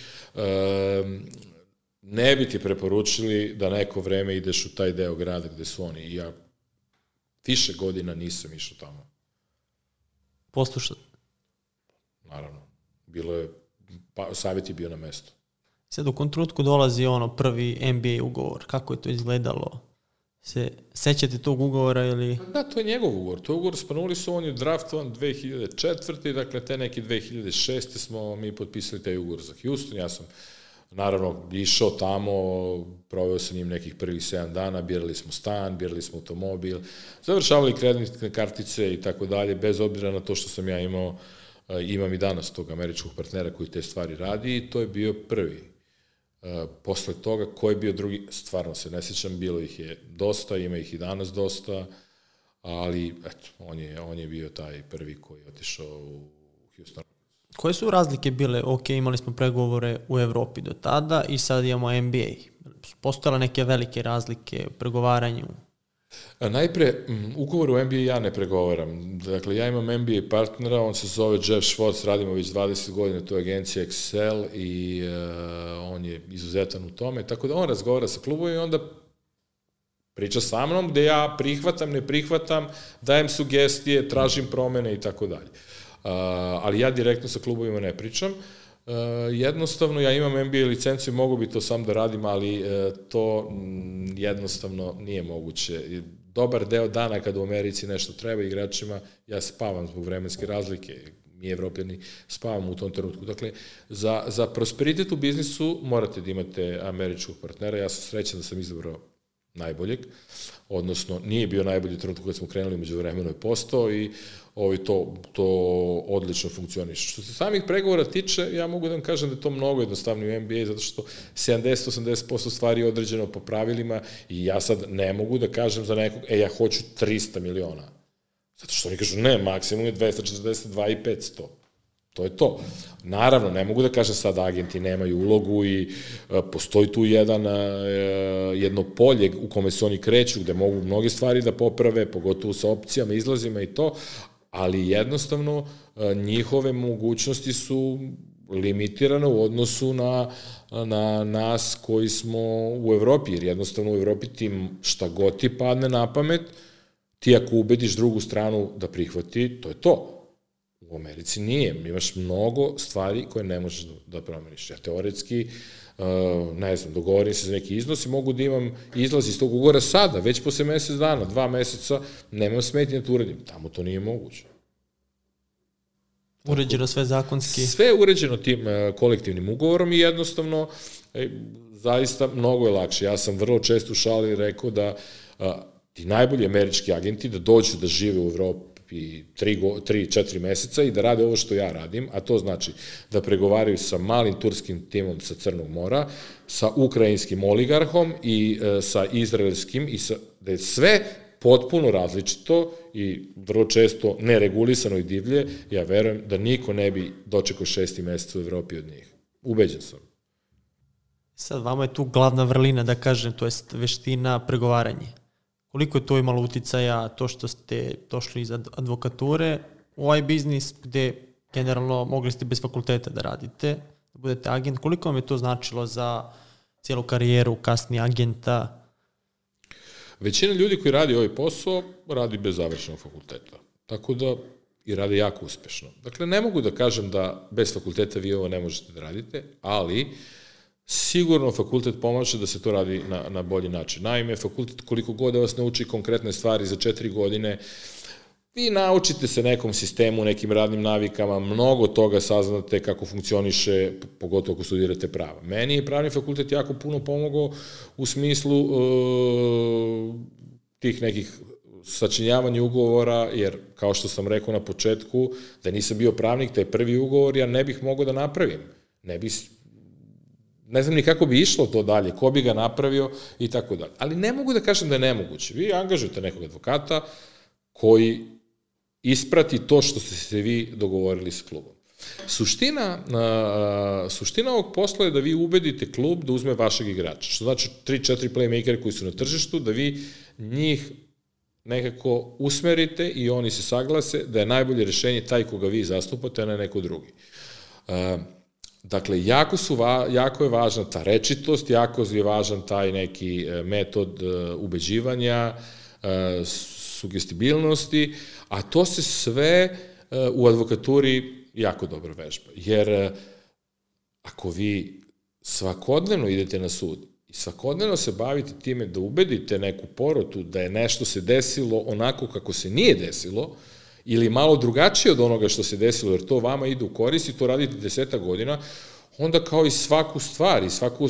ne bi ti preporučili da neko vreme ideš u taj deo grada gde su oni. I ja više godina nisam išao tamo. Poslušat? Naravno. Bilo je, pa, savjet je bio na mestu. Sad u kom trenutku dolazi ono prvi NBA ugovor, kako je to izgledalo? Se sećate tog ugovora ili... Da, to je njegov ugovor. To je ugovor s Panulisom, on je draftovan 2004. Dakle, te neke 2006. smo mi potpisali taj ugovor za Houston. Ja sam naravno išao tamo, proveo sa njim nekih prvih 7 dana, birali smo stan, birali smo automobil, završavali kreditne kartice i tako dalje, bez obzira na to što sam ja imao, imam i danas tog američkog partnera koji te stvari radi i to je bio prvi E, posle toga, ko je bio drugi, stvarno se ne sećam, bilo ih je dosta, ima ih i danas dosta, ali eto, on je, on je bio taj prvi koji je otišao u Houston. Koje su razlike bile? Ok, imali smo pregovore u Evropi do tada i sad imamo NBA. Postojale neke velike razlike u pregovaranju Najpre, ugovor u NBA ja ne pregovaram. Dakle, ja imam NBA partnera, on se zove Jeff Schwartz, radimo već 20 godina, to je agencija Excel i uh, on je izuzetan u tome, tako da on razgovara sa klubom i onda priča sa mnom, gde ja prihvatam, ne prihvatam, dajem sugestije, tražim promene i tako dalje. Ali ja direktno sa klubovima ne pričam. Uh, jednostavno, ja imam MBA licenciju, mogu bi to sam da radim, ali uh, to mm, jednostavno nije moguće. Dobar deo dana kada u Americi nešto treba igračima, ja spavam zbog vremenske razlike, mi evropljani spavamo u tom trenutku. Dakle, za, za prosperitet u biznisu morate da imate američkog partnera, ja sam srećan da sam izabrao najboljeg, odnosno nije bio najbolji trenutak kad smo krenuli među vremenu je postao i ovaj, to, to odlično funkcioniše. Što se samih pregovora tiče, ja mogu da vam kažem da je to mnogo jednostavnije u NBA, zato što 70-80% stvari je određeno po pravilima i ja sad ne mogu da kažem za nekog, e, ja hoću 300 miliona. Zato što oni kažu, ne, maksimum je 242 i 500. To je to. Naravno, ne mogu da kažem sad agenti nemaju ulogu i e, postoji tu jedan, e, jedno polje u kome se oni kreću, gde mogu mnoge stvari da poprave, pogotovo sa opcijama, izlazima i to, ali jednostavno e, njihove mogućnosti su limitirane u odnosu na, na nas koji smo u Evropi, jer jednostavno u Evropi ti šta god ti padne na pamet, ti ako ubediš drugu stranu da prihvati, to je to. U Americi nije. Imaš mnogo stvari koje ne možeš da promeniš. Ja teoretski, uh, ne znam, dogovorim se za neki iznos i mogu da imam izlaz iz tog ugora sada, već posle mesec dana, dva meseca, nemam smetnje da to uradim. Tamo to nije moguće. Uređeno sve zakonski? Sve je uređeno tim uh, kolektivnim ugovorom i jednostavno e, zaista mnogo je lakše. Ja sam vrlo često u šali rekao da uh, ti najbolji američki agenti da dođu da žive u Evropi i 3-4 meseca i da rade ovo što ja radim, a to znači da pregovaraju sa malim turskim timom sa Crnog mora, sa ukrajinskim oligarhom i e, sa izraelskim i sa, da je sve potpuno različito i vrlo često neregulisano i divlje, ja verujem da niko ne bi dočekao šesti mesec u Evropi od njih. Ubeđen sam. Sad, vama je tu glavna vrlina, da kažem, to je veština pregovaranje. Koliko je to imalo uticaja to što ste došli iz advokature u ovaj biznis gde generalno mogli ste bez fakulteta da radite, da budete agent, koliko vam je to značilo za cijelu karijeru kasni agenta? Većina ljudi koji radi ovaj posao radi bez završenog fakulteta. Tako da i rade jako uspešno. Dakle, ne mogu da kažem da bez fakulteta vi ovo ne možete da radite, ali uh, sigurno fakultet pomaže da se to radi na, na bolji način. Naime, fakultet koliko god da vas nauči konkretne stvari za četiri godine, vi naučite se nekom sistemu, nekim radnim navikama, mnogo toga saznate kako funkcioniše, pogotovo ako studirate prava. Meni je pravni fakultet jako puno pomogao u smislu uh, tih nekih sačinjavanje ugovora, jer kao što sam rekao na početku, da nisam bio pravnik, taj prvi ugovor ja ne bih mogao da napravim. Ne bih ne znam ni kako bi išlo to dalje, ko bi ga napravio i tako dalje. Ali ne mogu da kažem da je nemoguće. Vi angažujete nekog advokata koji isprati to što ste se vi dogovorili sa klubom. Suština, uh, suština ovog posla je da vi ubedite klub da uzme vašeg igrača, što znači 3-4 playmakere koji su na tržištu, da vi njih nekako usmerite i oni se saglase da je najbolje rešenje taj koga vi zastupate, a ne neko drugi. Uh, dakle, jako, su va, jako je važna ta rečitost, jako je važan taj neki e, metod uh, ubeđivanja, uh, sugestibilnosti, a to se sve uh, u advokaturi jako dobro vežba. Jer e, ako vi svakodnevno idete na sud i svakodnevno se bavite time da ubedite neku porotu da je nešto se desilo onako kako se nije desilo, ili malo drugačije od onoga što se desilo, jer to vama ide u korist i to radite deseta godina, onda kao i svaku stvar i svaku,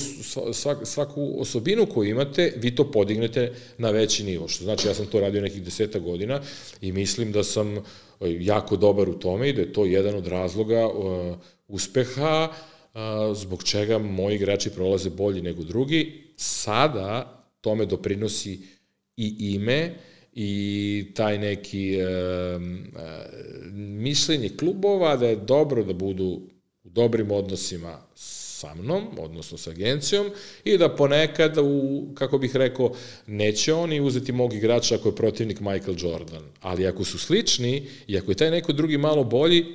svak, svaku osobinu koju imate, vi to podignete na veći nivo. Što znači, ja sam to radio nekih deseta godina i mislim da sam uh, jako dobar u tome i da je to jedan od razloga uh, uspeha uh, zbog čega moji igrači prolaze bolji nego drugi. Sada tome doprinosi i ime i taj neki uh, mišljenje klubova da je dobro da budu u dobrim odnosima sa mnom, odnosno sa agencijom, i da ponekad, u, kako bih rekao, neće oni uzeti mog igrača ako je protivnik Michael Jordan, ali ako su slični i ako je taj neko drugi malo bolji,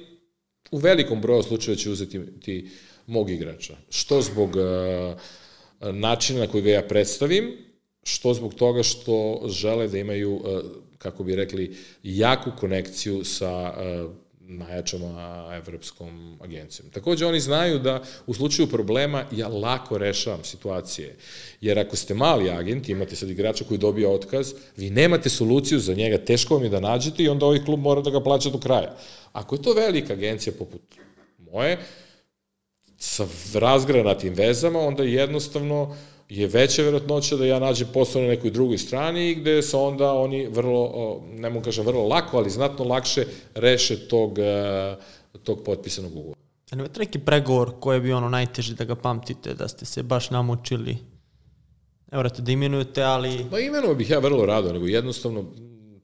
u velikom broju slučaja će uzeti ti mog igrača. Što zbog uh, načina na koji ga ja predstavim, što zbog toga što žele da imaju, uh, kako bi rekli, jaku konekciju sa uh, najjačom evropskom agencijom. Takođe, oni znaju da u slučaju problema ja lako rešavam situacije. Jer ako ste mali agent, imate sad igrača koji dobija otkaz, vi nemate soluciju za njega, teško vam je da nađete i onda ovaj klub mora da ga plaća do kraja. Ako je to velika agencija poput moje, sa razgranatim vezama, onda jednostavno uh, je veća verovatnoća da ja nađem posao na nekoj drugoj strani gde se onda oni vrlo, ne mogu kažem vrlo lako, ali znatno lakše reše tog, e, tog potpisanog ugovora. A nemate neki pregovor koji je bio ono najteži da ga pamtite, da ste se baš namučili? Ne morate da imenujete, ali... Pa imenuo bih ja vrlo rado, nego jednostavno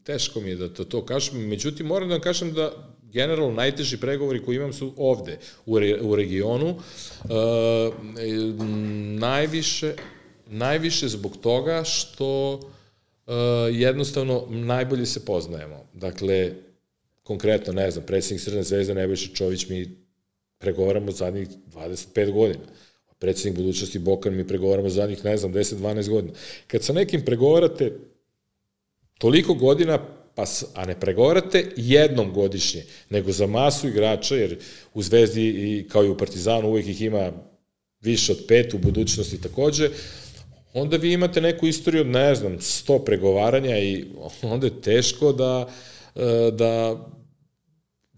teško mi je da to, to kažem. Međutim, moram da vam kažem da generalno najteži pregovori koji imam su ovde, u, re, u regionu. E, najviše, najviše zbog toga što e, jednostavno najbolje se poznajemo. Dakle, konkretno, ne znam, predsjednik Srna zvezda Nebojša Čović mi pregovaramo zadnjih 25 godina. Predsjednik budućnosti Bokan mi pregovaramo zadnjih, ne znam, 10-12 godina. Kad sa nekim pregovarate toliko godina, pa, a ne pregovarate jednom godišnje, nego za masu igrača, jer u Zvezdi i kao i u Partizanu uvek ih ima više od pet, u budućnosti takođe, onda vi imate neku istoriju od, ne znam, sto pregovaranja i onda je teško da, e, da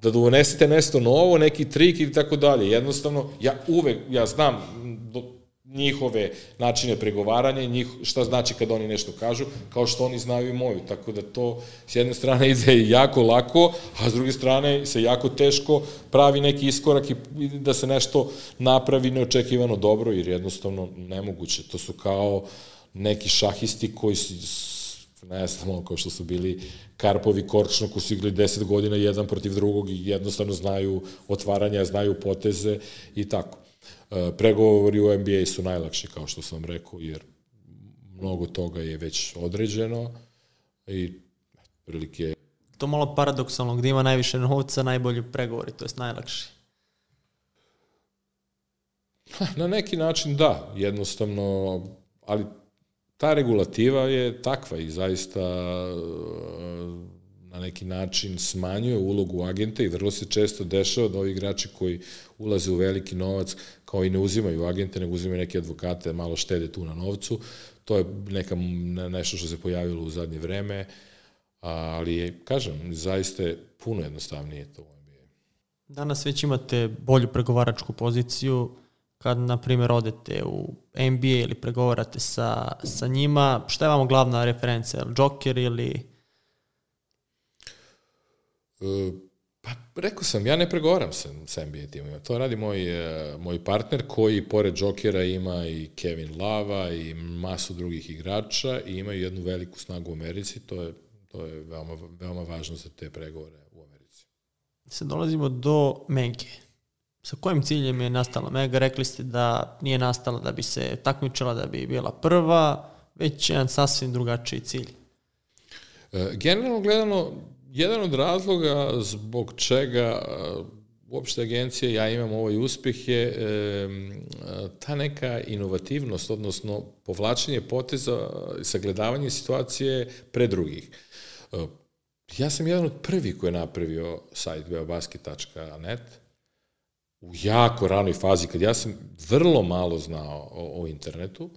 da donesete nešto novo, neki trik i tako dalje. Jednostavno, ja uvek, ja znam, njihove načine pregovaranja njih, šta znači kad oni nešto kažu, kao što oni znaju i moju. Tako da to s jedne strane [laughs] ide jako lako, a s druge strane se jako teško pravi neki iskorak i da se nešto napravi neočekivano dobro, jer jednostavno nemoguće. To su kao neki šahisti koji ne znam, kao što su bili Karpovi Korčno koji su igli 10 godina jedan protiv drugog i jednostavno znaju otvaranja, znaju poteze i tako. Pregovori u NBA su najlakši, kao što sam rekao, jer mnogo toga je već određeno i prilike... To malo paradoksalno, gde ima najviše novca, najbolji pregovori, to je najlakši. Na neki način da, jednostavno, ali ta regulativa je takva i zaista na neki način smanjuje ulogu agenta i vrlo se često dešava da ovi igrači koji ulaze u veliki novac kao i ne uzimaju agente, nego uzimaju neke advokate, malo štede tu na novcu. To je neka, nešto što se pojavilo u zadnje vreme, ali kažem, zaista je puno jednostavnije to u NBA. Danas već imate bolju pregovaračku poziciju, kad, na primjer, odete u NBA ili pregovarate sa, sa njima, šta je vama glavna referenca? Joker ili E, pa, rekao sam, ja ne pregovaram sa, sa NBA timima. To radi moj, e, moj partner koji, pored Jokera, ima i Kevin Lava i masu drugih igrača i imaju jednu veliku snagu u Americi. To je, to je veoma, veoma važno za te pregovore u Americi. Sad dolazimo do Menge. Sa kojim ciljem je nastala Mega? Rekli ste da nije nastala da bi se takmičila, da bi bila prva, već jedan sasvim drugačiji cilj. E, generalno gledano, jedan od razloga zbog čega e, uopšte agencija ja imam ovaj uspeh je e, ta neka inovativnost, odnosno povlačenje poteza i sagledavanje situacije pre drugih. E, ja sam jedan od prvih koji je napravio sajt beobasket.net u jako ranoj fazi, kad ja sam vrlo malo znao o, o internetu,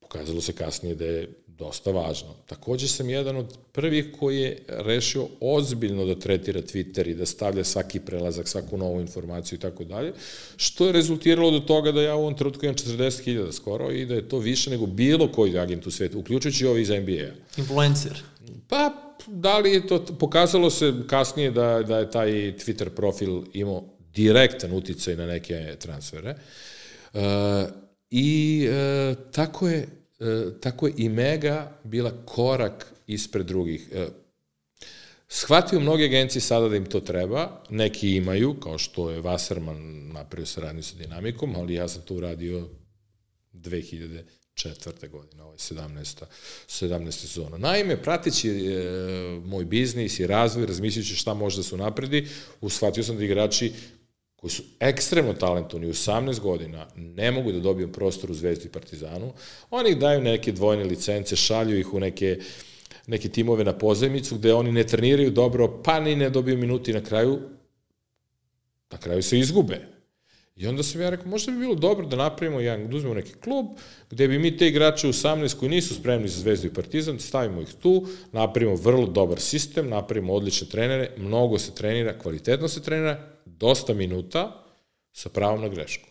pokazalo se kasnije da je dosta važno. Takođe sam jedan od prvih koji je rešio ozbiljno da tretira Twitter i da stavlja svaki prelazak, svaku novu informaciju i tako dalje, što je rezultiralo do toga da ja u ovom trenutku imam 40.000 skoro i da je to više nego bilo koji agent u svetu, uključujući ovi iz NBA-a. Influencer. Pa, da li je to, pokazalo se kasnije da, da je taj Twitter profil imao direktan uticaj na neke transfere. Uh, I e, tako je tako je i Mega bila korak ispred drugih. E, shvatio mnoge agencije sada da im to treba, neki imaju, kao što je Wasserman napravio saradnju sa dinamikom, ali ja sam to uradio 2000 četvrte godine, ovo je 17. 17. sezona. Naime, pratići e, moj biznis i razvoj, razmišljajući šta može da se unapredi, ushvatio sam da igrači koji su ekstremno talentovni, u 18 godina, ne mogu da dobiju prostor u Zvezdi i Partizanu, oni ih daju neke dvojne licence, šalju ih u neke, neke timove na pozajmicu, gde oni ne treniraju dobro, pa ni ne dobiju minuti na kraju, na kraju se izgube. I onda sam ja rekao, možda bi bilo dobro da napravimo jedan, da uzmemo neki klub, gde bi mi te igrače u 18 koji nisu spremni za Zvezdu i Partizan, stavimo ih tu, napravimo vrlo dobar sistem, napravimo odlične trenere, mnogo se trenira, kvalitetno se trenira, dosta minuta sa pravom na grešku.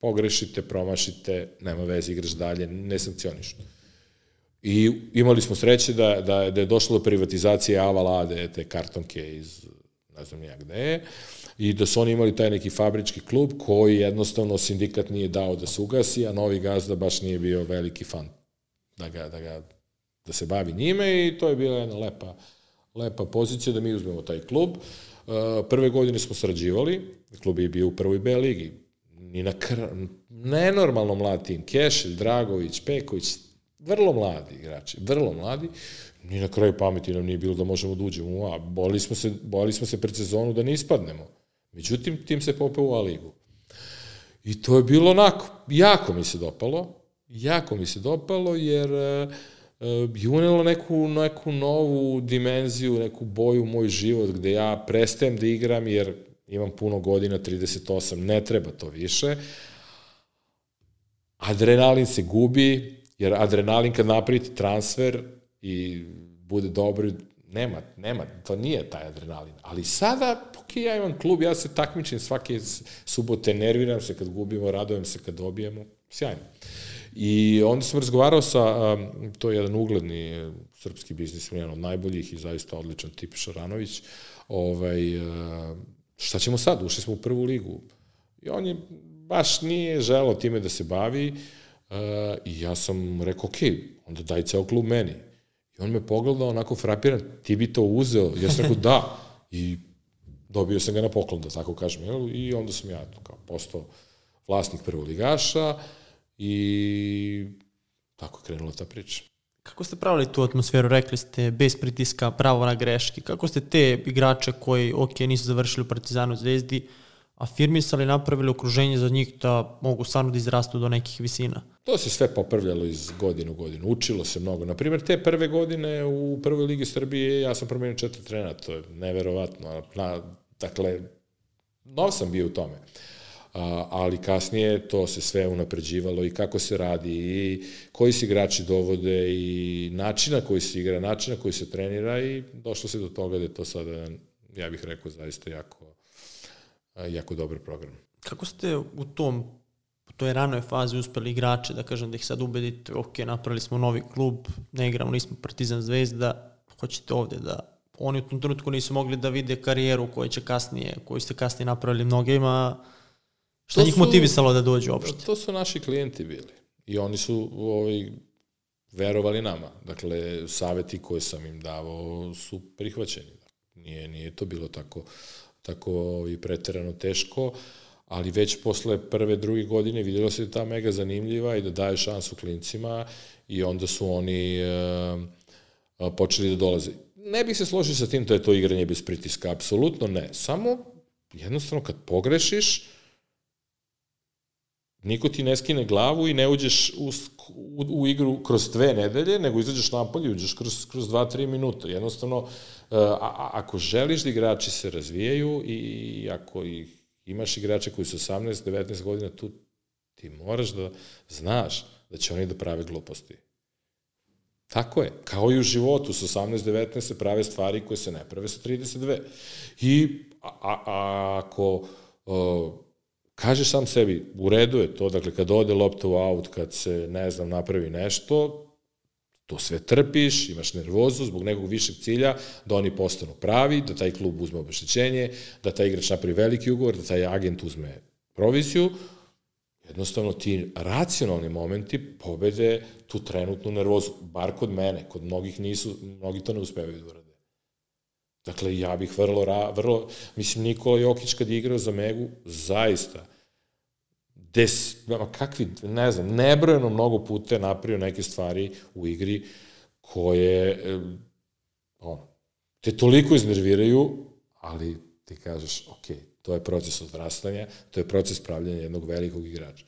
Pogrešite, promašite, nema veze, igraš dalje, ne sankcioniš. I imali smo sreće da, da, da je došlo do privatizacije Avalade, te kartonke iz ne znam nijak gde je, i da su oni imali taj neki fabrički klub koji jednostavno sindikat nije dao da se ugasi, a novi gazda baš nije bio veliki fan da, ga, da, ga, da se bavi njime i to je bila jedna lepa, lepa pozicija da mi uzmemo taj klub. Uh, Prve godine smo sarađivali, klub je bio u prvoj B ligi. Ni na kr... nenormalno mlad tim, Kešelj, Dragović, Peković, vrlo mladi igrači, vrlo mladi. Ni na kraju pameti nam nije bilo da možemo da uđemo A. Boli smo se, boli smo se pred sezonu da ne ispadnemo. Međutim, tim se popeo u A ligu. I to je bilo onako, jako mi se dopalo, jako mi se dopalo, jer uh, je unelo neku, neku novu dimenziju, neku boju u moj život gde ja prestajem da igram jer imam puno godina, 38, ne treba to više. Adrenalin se gubi, jer adrenalin kad napravite transfer i bude dobro, nema, nema, to nije taj adrenalin. Ali sada, ok, ja imam klub, ja se takmičim svake subote, nerviram se kad gubimo, radojem se kad dobijemo, sjajno. I onda sam razgovarao sa, to je jedan ugledni srpski biznismen, jedan od najboljih i zaista odličan tip Šaranović, ovaj, šta ćemo sad, ušli smo u prvu ligu. I on je baš nije želao time da se bavi i ja sam rekao, ok, onda daj ceo klub meni. I on me pogledao onako frapiran, ti bi to uzeo? Ja sam rekao, da. I dobio sam ga na poklon, da tako kažem. I onda sam ja kao postao vlasnik prvoligaša, i tako je krenula ta priča. Kako ste pravili tu atmosferu? Rekli ste bez pritiska, pravo na greške. Kako ste te igrače koji, ok, nisu završili u Partizanu zvezdi, afirmisali, napravili okruženje za njih da mogu stvarno da izrastu do nekih visina? To se sve popravljalo iz godine u godinu. Učilo se mnogo. Naprimer, te prve godine u prvoj ligi Srbije ja sam promenio četiri trena. To je neverovatno. Na, dakle, nov sam bio u tome. Uh, ali kasnije to se sve unapređivalo i kako se radi i koji se igrači dovode i načina koji se igra, načina koji se trenira i došlo se do toga da je to sada, ja bih rekao, zaista jako, jako dobar program. Kako ste u tom u toj ranoj fazi uspeli igrače, da kažem da ih sad ubedite, ok, napravili smo novi klub, ne igramo, nismo Partizan Zvezda, hoćete ovde da oni u tom trenutku nisu mogli da vide karijeru koju će kasnije, koju ste kasnije napravili mnogima. Šta njih su, motivisalo da dođu uopšte? To su naši klijenti bili. I oni su ovaj, verovali nama. Dakle, saveti koje sam im davao su prihvaćeni. Nije, nije to bilo tako, tako i preterano teško, ali već posle prve, druge godine vidjelo se da ta mega zanimljiva i da daje šansu klincima i onda su oni e, počeli da dolaze. Ne bih se složio sa tim da je to igranje bez pritiska, apsolutno ne. Samo jednostavno kad pogrešiš, niko ti ne skine glavu i ne uđeš u, u, u igru kroz dve nedelje, nego izađeš napolje i uđeš kroz, kroz dva, tri minuta. Jednostavno, e, a, a, ako želiš da igrači se razvijaju i ako ih imaš igrače koji su 18, 19 godina tu, ti moraš da znaš da će oni da prave gluposti. Tako je. Kao i u životu, sa 18, 19 se prave stvari koje se ne prave sa 32. I a, a, a ako uh, kažeš sam sebi, u redu je to, dakle, kad ode lopta u aut, kad se, ne znam, napravi nešto, to sve trpiš, imaš nervozu zbog nekog višeg cilja, da oni postanu pravi, da taj klub uzme obeštećenje, da taj igrač napravi veliki ugovor, da taj agent uzme proviziju, jednostavno ti racionalni momenti pobede tu trenutnu nervozu, bar kod mene, kod mnogih nisu, mnogi to ne uspevaju da. Dakle, ja bih vrlo, vrlo, mislim, Nikola Jokić kad je igrao za Megu, zaista, des, kakvi, ne znam, nebrojeno mnogo puta je napravio neke stvari u igri koje, ono, te toliko iznerviraju, ali ti kažeš, ok, to je proces odrastanja, to je proces pravljanja jednog velikog igrača.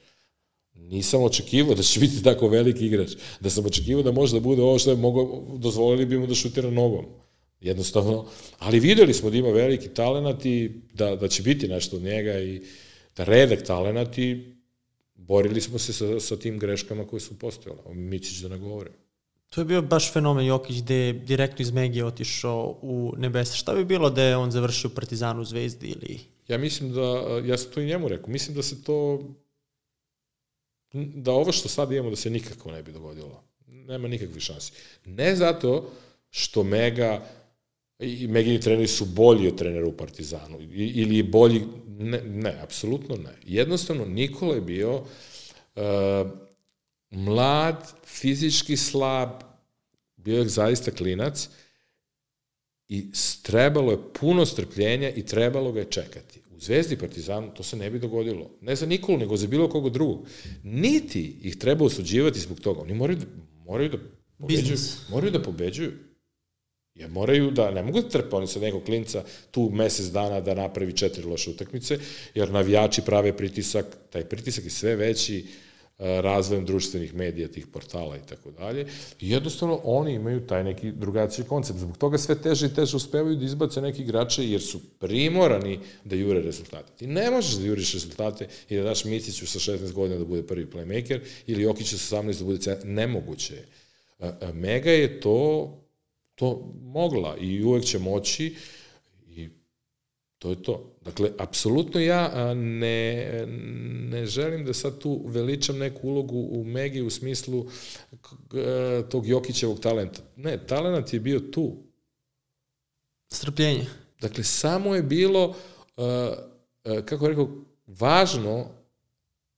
Nisam očekivao da će biti tako veliki igrač, da sam očekivao da može da bude ovo što je mogo, dozvolili bi mu da šutira nogom. Jednostavno, ali videli smo da ima veliki talent i da, da će biti nešto od njega i da redak talent i borili smo se sa, sa tim greškama koje su postojale. Micić da ne govore. To je bio baš fenomen Jokić gde je direktno iz Megije otišao u nebesa. Šta bi bilo da je on završio u Partizanu Zvezdi ili... Ja mislim da, ja sam to i njemu rekao, mislim da se to, da ovo što sad imamo da se nikako ne bi dogodilo. Nema nikakve šanse. Ne zato što Mega i Megini treneri su bolji od trenera u Partizanu ili je bolji, ne, ne, apsolutno ne. Jednostavno, Nikola je bio uh, mlad, fizički slab, bio je zaista klinac i trebalo je puno strpljenja i trebalo ga je čekati. U Zvezdi Partizanu to se ne bi dogodilo. Ne za Nikolu, nego za bilo koga drugog. Niti ih treba osuđivati zbog toga. Oni moraju da, moraju da pobeđuju. Business. Moraju da pobeđuju. Jer moraju da, ne mogu da trpe oni sa nekog klinca tu mesec dana da napravi četiri loše utakmice, jer navijači prave pritisak, taj pritisak je sve veći e, razvojem društvenih medija, tih portala i tako dalje. I jednostavno oni imaju taj neki drugačiji koncept. Zbog toga sve teže i teže uspevaju da izbace neki igrače jer su primorani da jure rezultate. Ti ne možeš da juriš rezultate i da daš Miciću sa 16 godina da bude prvi playmaker ili Jokiću sa 18 da bude centar. Nemoguće je. Mega je to to mogla i uvek će moći i to je to. Dakle, apsolutno ja ne, ne želim da sad tu veličam neku ulogu u Megi u smislu tog Jokićevog talenta. Ne, talent je bio tu. Strpljenje. Dakle, samo je bilo, kako rekao, važno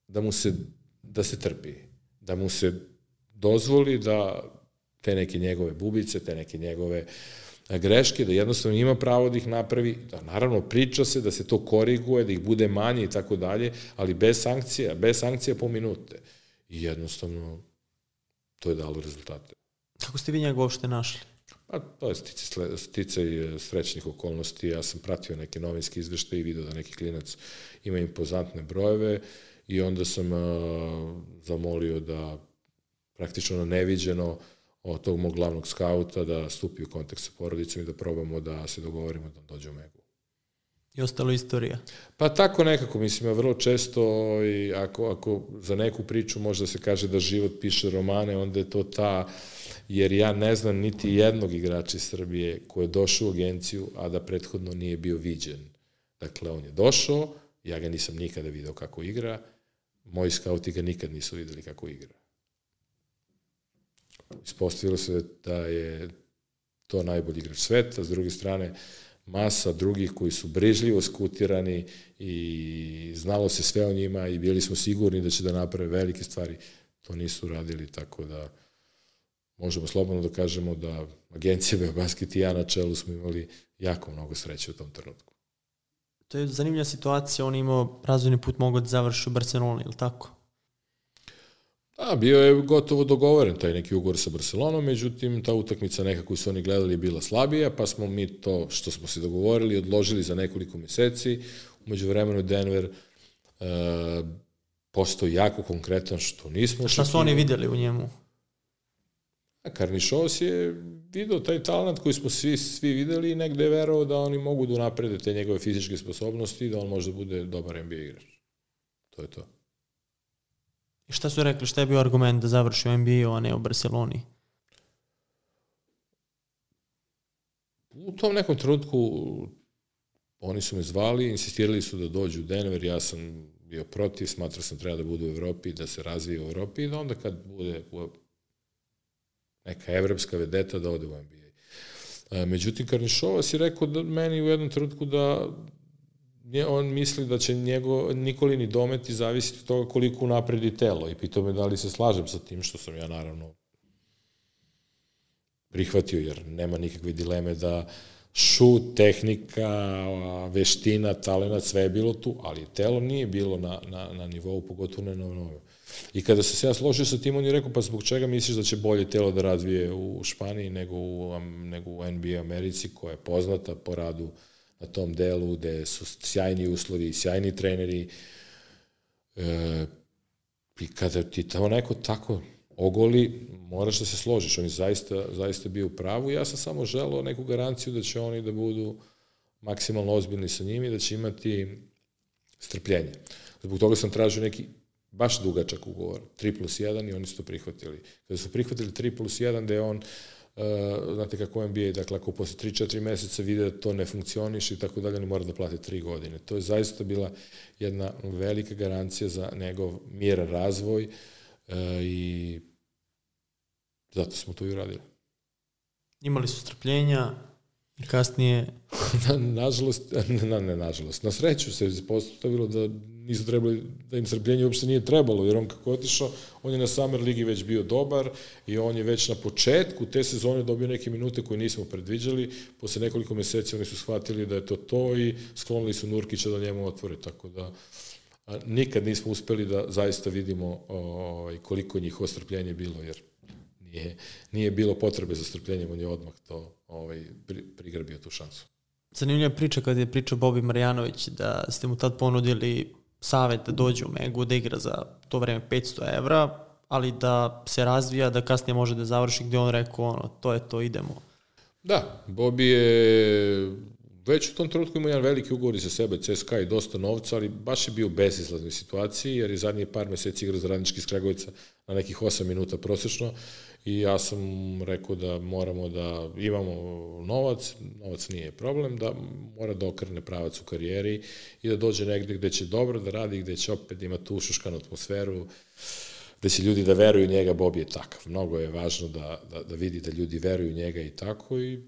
da mu se, da se trpi, da mu se dozvoli da te neke njegove bubice, te neke njegove e, greške, da jednostavno ima pravo da ih napravi, da naravno priča se da se to koriguje, da ih bude manje i tako dalje, ali bez sankcija, bez sankcija po minute. I jednostavno to je dalo rezultate. Kako ste vi njega uopšte našli? Pa, to je stice, stice i srećnih okolnosti. Ja sam pratio neke novinske izveštaje i video da neki klinac ima impozantne brojeve i onda sam uh, zamolio da praktično na neviđeno od tog mog glavnog skauta da stupi u kontakt sa porodicom i da probamo da se dogovorimo da dođe u Megu. I ostalo istorija? Pa tako nekako, mislim, vrlo često i ako, ako za neku priču možda se kaže da život piše romane, onda je to ta, jer ja ne znam niti jednog igrača iz Srbije koji je došao u agenciju, a da prethodno nije bio viđen. Dakle, on je došao, ja ga nisam nikada video kako igra, moji skauti ga nikad nisu videli kako igra ispostavilo se da je to najbolji igrač sveta, s druge strane masa drugih koji su brižljivo skutirani i znalo se sve o njima i bili smo sigurni da će da naprave velike stvari. To nisu radili, tako da možemo slobodno da kažemo da agencija [laughs] Beobasket i ja na čelu smo imali jako mnogo sreće u tom trenutku. To je zanimljiva situacija, on imao razvojni put mogao da završi u Barceloni, ili tako? Da, bio je gotovo dogovoren taj neki ugovor sa Barcelonom, međutim ta utakmica neka koju su oni gledali je bila slabija, pa smo mi to što smo se dogovorili odložili za nekoliko meseci. Umeđu vremenu Denver e, postao jako konkretan što nismo. Šta su oni videli u njemu? Karnišos je video taj talent koji smo svi, svi videli i negde je verovao da oni mogu da unaprede te njegove fizičke sposobnosti i da on može da bude dobar NBA igrač. To je to. I šta su rekli, šta je bio argument da završi u NBA-u, a ne u Barceloni? U tom nekom trenutku oni su me zvali, insistirali su da dođu u Denver, ja sam bio protiv, smatrao sam treba da bude u Evropi, da se razvije u Evropi i da onda kad bude neka evropska vedeta da ode u NBA. E, međutim, Karnišovas je rekao da meni u jednom trenutku da on misli da će njego, Nikolini dometi zavisiti od toga koliko napredi telo i pitao me da li se slažem sa tim, što sam ja naravno prihvatio, jer nema nikakve dileme da šut, tehnika, veština, talenat, sve je bilo tu, ali telo nije bilo na, na, na nivou, pogotovo ne na nove. I kada se ja složio sa tim, on je rekao, pa zbog čega misliš da će bolje telo da razvije u Španiji nego u, nego u NBA Americi, koja je poznata po radu na tom delu, gde su sjajni uslovi, sjajni treneri. E, I kada ti to neko tako ogoli, moraš da se složiš. On je zaista, zaista bio u pravu. Ja sam samo želao neku garanciju da će oni da budu maksimalno ozbiljni sa njimi, da će imati strpljenje. Zbog toga sam tražio neki baš dugačak ugovor, 3 plus 1 i oni su to prihvatili. Kada su prihvatili 3 plus 1, da je on, uh, znate kako NBA, dakle ako posle 3-4 meseca vide da to ne funkcioniš i tako dalje, oni mora da plate 3 godine. To je zaista bila jedna velika garancija za njegov mir razvoj uh, i zato smo to i uradili. Imali su strpljenja, I kasnije... [laughs] na, nažalost, na, ne nažalost, na sreću se postavilo da nisu trebali, da im strpljenje uopšte nije trebalo, jer on kako otišao, on je na Summer Ligi već bio dobar i on je već na početku te sezone dobio neke minute koje nismo predviđali, posle nekoliko meseci oni su shvatili da je to to i sklonili su Nurkića da njemu otvore, tako da a, nikad nismo uspeli da zaista vidimo ovaj, koliko njihovo strpljenje bilo, jer nije, nije bilo potrebe za strpljenjem, on je odmah to ovaj, pri, prigrbio tu šansu. Zanimljiva priča kad je pričao Bobi Marjanović da ste mu tad ponudili savet da dođe u Megu, da igra za to vreme 500 evra, ali da se razvija, da kasnije može da završi gde on rekao, ono, to je to, idemo. Da, Bobi je već u tom trenutku imao jedan veliki ugovor za sebe, CSKA i dosta novca, ali baš je bio u bezizlaznoj situaciji, jer je zadnji par meseci igrao za radnički iz Kragovica na nekih 8 minuta prosečno i ja sam rekao da moramo da imamo novac, novac nije problem, da mora da okrene pravac u karijeri i da dođe negde gde će dobro da radi, gde će opet imati tu šuškanu atmosferu, gde će ljudi da veruju njega, Bob je takav. Mnogo je važno da, da, da vidi da ljudi veruju njega i tako i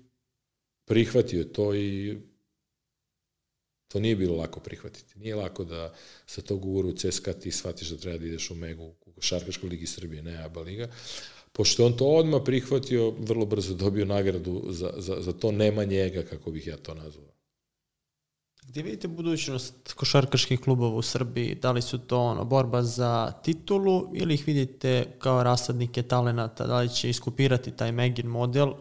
prihvatio to i to nije bilo lako prihvatiti. Nije lako da sa tog uguru CSKA ti shvatiš da treba da ideš u Megu u košarkaškoj ligi Srbije, ne ABA liga. Pošto on to odmah prihvatio, vrlo brzo dobio nagradu za, za, za to nema njega, kako bih ja to nazvao. Gde vidite budućnost košarkaških klubova u Srbiji? Da li su to ono, borba za titulu ili ih vidite kao rasadnike talenata? Da li će iskupirati taj Megin model?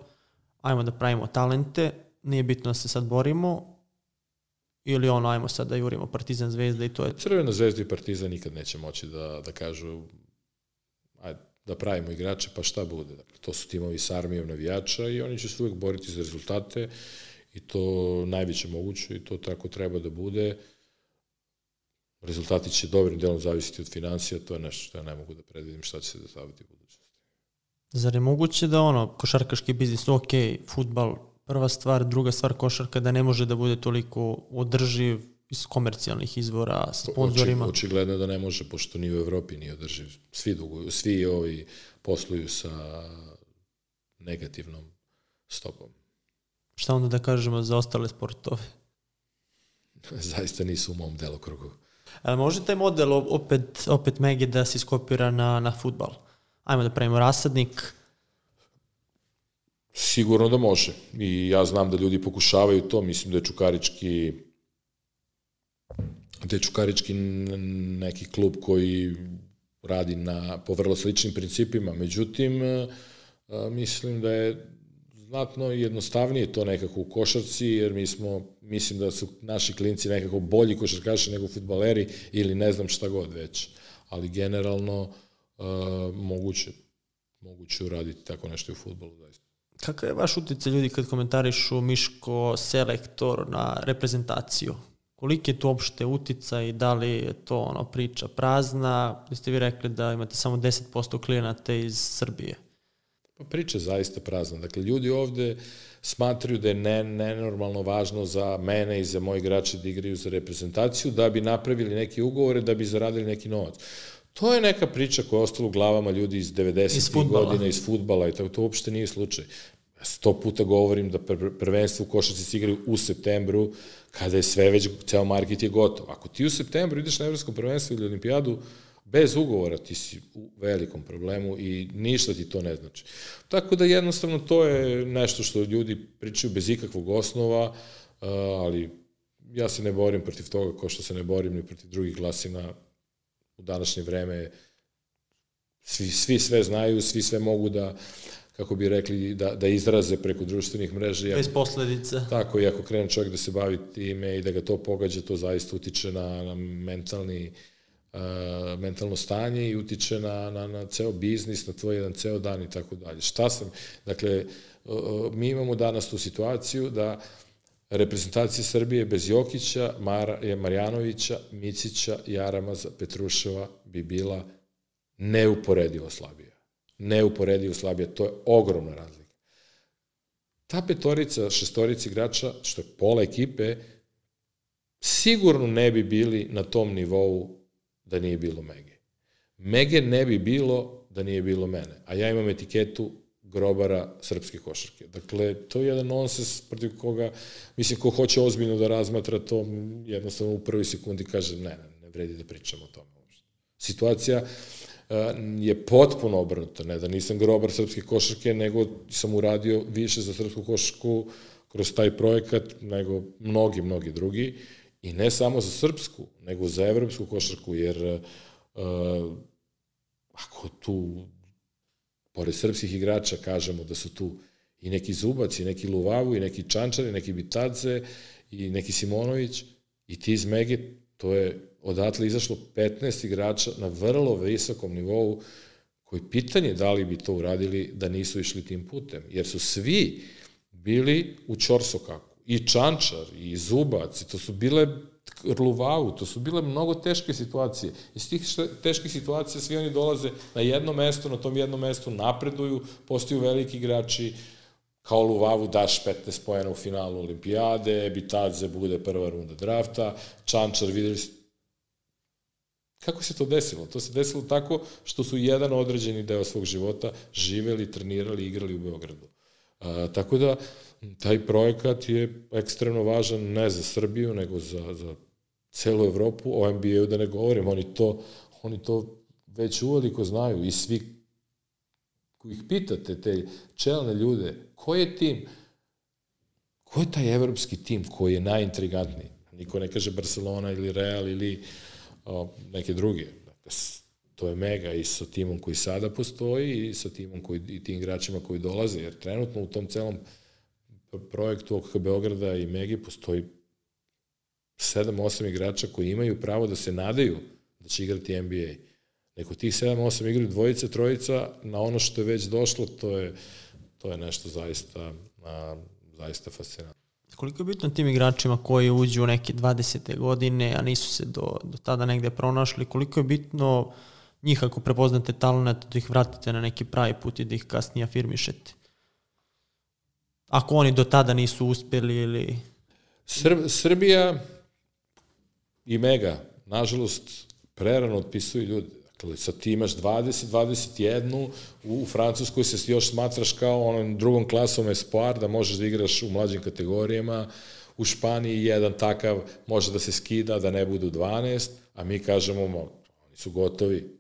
Ajmo da pravimo talente, nije bitno da se sad borimo, ili ono, ajmo sad da jurimo Partizan Zvezda i to je... Crvena Zvezda i Partizan nikad neće moći da, da kažu ajde, da pravimo igrače, pa šta bude. Dakle, to su timovi sa armijom navijača i oni će se uvek boriti za rezultate i to najveće moguće i to tako treba da bude. Rezultati će dobrim delom zavisiti od financija, to je nešto što ja ne mogu da predvidim šta će se dešavati u budućnosti. Zar je moguće da ono, košarkaški biznis, ok, futbal, prva stvar, druga stvar košarka, da ne može da bude toliko održiv iz komercijalnih izvora sa sponzorima? Oči, očigledno da ne može, pošto ni u Evropi nije održiv. Svi, duguju, svi ovi posluju sa negativnom stopom. Šta onda da kažemo za ostale sportove? [laughs] Zaista nisu u mom delokrugu. Ali može taj model opet, opet Megi da se iskopira na, na futbal? Ajmo da pravimo rasadnik. Sigurno da može. I ja znam da ljudi pokušavaju to. Mislim da je Čukarički je Čukarički neki klub koji radi na, po vrlo sličnim principima. Međutim, mislim da je znatno jednostavnije to nekako u košarci, jer mi smo, mislim da su naši klinci nekako bolji košarkaši nego futbaleri ili ne znam šta god već. Ali generalno uh, moguće, moguće uraditi tako nešto u futbolu. Zaista. Kakav je vaš utjecaj ljudi kad komentarišu Miško selektor na reprezentaciju? Koliki je to uopšte utica i da li je to ono priča prazna? Da ste vi rekli da imate samo 10% klijenata iz Srbije. Pa priča zaista prazna. Dakle, ljudi ovde smatraju da je ne, nenormalno važno za mene i za moji igrače da igraju za reprezentaciju, da bi napravili neke ugovore, da bi zaradili neki novac. To je neka priča koja je ostala u glavama ljudi iz 90. godina, iz futbala i tako, to uopšte nije slučaj. Sto puta govorim da prvenstvo u košarci se igraju u septembru, kada je sve već, ceo market je gotov. Ako ti u septembru ideš na evropsko prvenstvo ili olimpijadu, bez ugovora ti si u velikom problemu i ništa ti to ne znači. Tako da jednostavno to je nešto što ljudi pričaju bez ikakvog osnova, ali ja se ne borim protiv toga kao što se ne borim ni protiv drugih glasina u današnje vreme. Svi, svi sve znaju, svi sve mogu da kako bi rekli, da, da izraze preko društvenih mreža. Bez posledica. Tako, i ako krene čovjek da se bavi time i da ga to pogađa, to zaista utiče na, na mentalni uh, mentalno stanje i utiče na, na, na ceo biznis, na tvoj jedan ceo dan i tako dalje. Šta sam, dakle, mi imamo danas tu situaciju da reprezentacija Srbije bez Jokića, Mar, Marjanovića, Micića, Jaramaza, Petruševa bi bila neuporedivo slabija. Neuporedivo slabija, to je ogromna razlika. Ta petorica, šestorica igrača, što je pola ekipe, sigurno ne bi bili na tom nivou da nije bilo Mege. Mege ne bi bilo da nije bilo mene. A ja imam etiketu grobara srpske košarke. Dakle, to je jedan nonsens protiv koga, mislim, ko hoće ozbiljno da razmatra to, jednostavno u prvoj sekundi kaže, ne, ne, ne vredi da pričamo o tome. Situacija uh, je potpuno obrnuta, ne da nisam grobar srpske košarke, nego sam uradio više za srpsku košarku kroz taj projekat nego mnogi, mnogi drugi. I ne samo za srpsku, nego za evropsku košarku, jer uh, ako tu, pored srpskih igrača, kažemo da su tu i neki Zubac, i neki Luvavu, i neki Čančar, i neki Bitadze, i neki Simonović, i ti iz Mege, to je odatle izašlo 15 igrača na vrlo visokom nivou, koji pitanje da li bi to uradili da nisu išli tim putem, jer su svi bili u Čorsokaku i Čančar, i Zubac, i to su bile Rluvavu, to su bile mnogo teške situacije. Iz tih teških situacija svi oni dolaze na jedno mesto, na tom jednom mestu napreduju, postaju veliki igrači, kao Luvavu daš 15 pojena u finalu olimpijade, Bitadze bude prva runda drafta, Čančar videli Kako se to desilo? To se desilo tako što su jedan određeni deo svog života živeli, trenirali, igrali u Beogradu. A, tako da, taj projekat je ekstremno važan ne za Srbiju, nego za, za celu Evropu, o NBA-u da ne govorim, oni to, oni to već uveliko znaju i svi koji ih pitate, te čelne ljude, ko je tim, ko je taj evropski tim koji je najintrigantniji? Niko ne kaže Barcelona ili Real ili o, neke druge. Dakle, to je mega i sa timom koji sada postoji i sa timom koji, i tim igračima koji dolaze, jer trenutno u tom celom projektu oko Beograda i Megi postoji 7-8 igrača koji imaju pravo da se nadaju da će igrati NBA. Neko tih 7-8 igraju dvojica, trojica, na ono što je već došlo, to je, to je nešto zaista, a, zaista fascinantno. Koliko je bitno tim igračima koji uđu u neke 20. godine, a nisu se do, do tada negde pronašli, koliko je bitno njih ako prepoznate talent, da ih vratite na neki pravi put i da ih kasnije afirmišete? Ako oni do tada nisu uspeli ili... Srb, Srbija i Mega, nažalost, prerano otpisuju ljudi. Dakle, sad ti imaš 20, 21, u Francuskoj se još smatraš kao onom drugom klasom espoir, da možeš da igraš u mlađim kategorijama, u Španiji jedan takav može da se skida, da ne budu 12, a mi kažemo, oni su gotovi.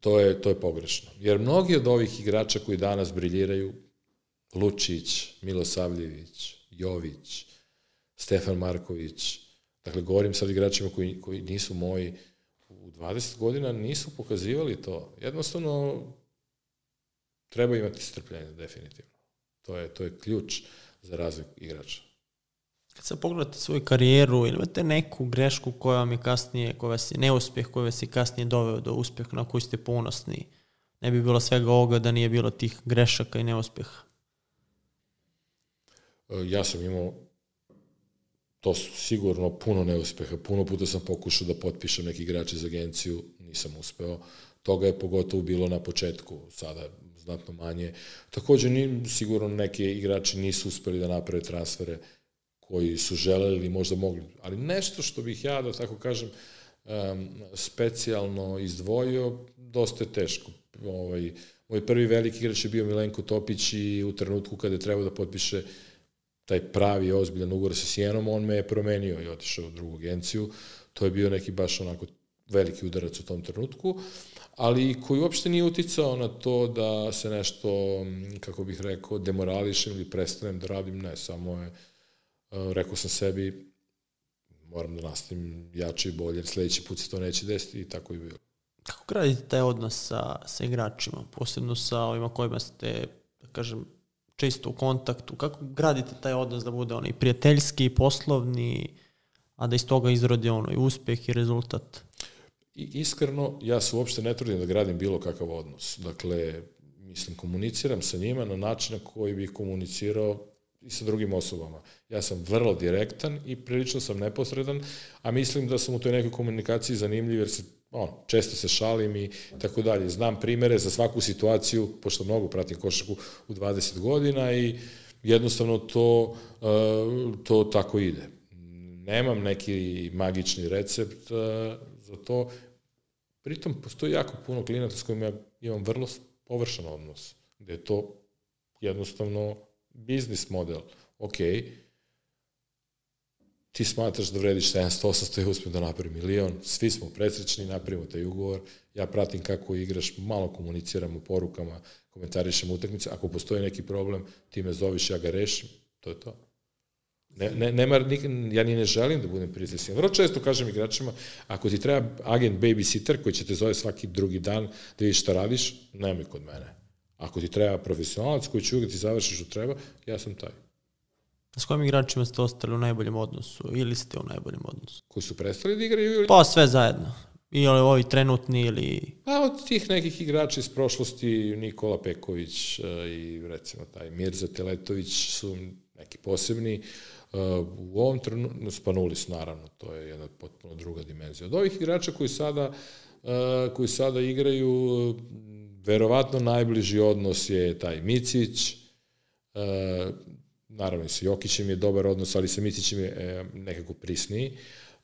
To je, to je pogrešno. Jer mnogi od ovih igrača koji danas briljiraju, Lučić, Milosavljević, Jović, Stefan Marković, dakle, govorim sad igračima koji, koji nisu moji, u 20 godina nisu pokazivali to. Jednostavno, treba imati strpljenje, definitivno. To je, to je ključ za razvoj igrača. Kad se pogledate svoju karijeru, ili imate neku grešku koja vam je kasnije, koja vas je neuspeh, koja vas je kasnije doveo do uspeha na koji ste ponosni, ne bi bilo svega ovoga da nije bilo tih grešaka i neuspeha? E, ja sam imao to su sigurno puno neuspeha. Puno puta sam pokušao da potpišem neki igrač iz agenciju, nisam uspeo. Toga je pogotovo bilo na početku, sada znatno manje. Takođe, ni, sigurno neke igrači nisu uspeli da naprave transfere koji su želeli ili možda mogli. Ali nešto što bih ja, da tako kažem, um, specijalno izdvojio, dosta je teško. Ovaj, moj prvi veliki igrač je bio Milenko Topić i u trenutku kada je trebao da potpiše taj pravi ozbiljan ugovor sa Sijenom, on me je promenio i otišao u drugu agenciju. To je bio neki baš onako veliki udarac u tom trenutku, ali koji uopšte nije uticao na to da se nešto, kako bih rekao, demorališem ili prestanem da radim, ne, samo je, uh, rekao sam sebi, moram da nastavim jače i bolje, sledeći put se to neće desiti i tako i bilo. Kako gradite taj odnos sa, sa igračima, posebno sa ovima kojima ste, da kažem, često u kontaktu? Kako gradite taj odnos da bude onaj prijateljski, poslovni, a da iz toga izrodi ono i uspeh i rezultat? I iskreno, ja se uopšte ne trudim da gradim bilo kakav odnos. Dakle, mislim, komuniciram sa njima na način na koji bih komunicirao i sa drugim osobama. Ja sam vrlo direktan i prilično sam neposredan, a mislim da sam u toj nekoj komunikaciji zanimljiv jer se on, često se šalim i tako dalje. Znam primere za svaku situaciju, pošto mnogo pratim košaku u 20 godina i jednostavno to, uh, to tako ide. Nemam neki magični recept uh, za to. Pritom postoji jako puno klijenata s kojima ja imam vrlo površan odnos, gde je to jednostavno biznis model. Okej, okay, ti smatraš da vrediš 700, 800 i uspijem da napravim milion, svi smo presrećni, napravimo taj ugovor, ja pratim kako igraš, malo komuniciram u porukama, komentarišem utakmice, ako postoji neki problem, ti me zoveš, ja ga rešim, to je to. Ne, ne, nema, nik, ja ni ne želim da budem pritisnjen. Vrlo često kažem igračima, ako ti treba agent babysitter koji će te zove svaki drugi dan da vidiš šta radiš, nemoj kod mene. Ako ti treba profesionalac koji će uvijek da ti završi što treba, ja sam taj. S kojim igračima ste ostali u najboljem odnosu ili ste u najboljem odnosu? Koji su prestali da igraju? Ili... Pa sve zajedno. I ovi trenutni ili... Pa od tih nekih igrača iz prošlosti, Nikola Peković uh, i recimo taj Mirza Teletović su neki posebni. Uh, u ovom trenutku, Spanulis naravno, to je jedna potpuno druga dimenzija. Od ovih igrača koji sada, uh, koji sada igraju, verovatno najbliži odnos je taj Micić, naravno i sa Jokićem je dobar odnos, ali sa Micićem je e, nekako prisniji.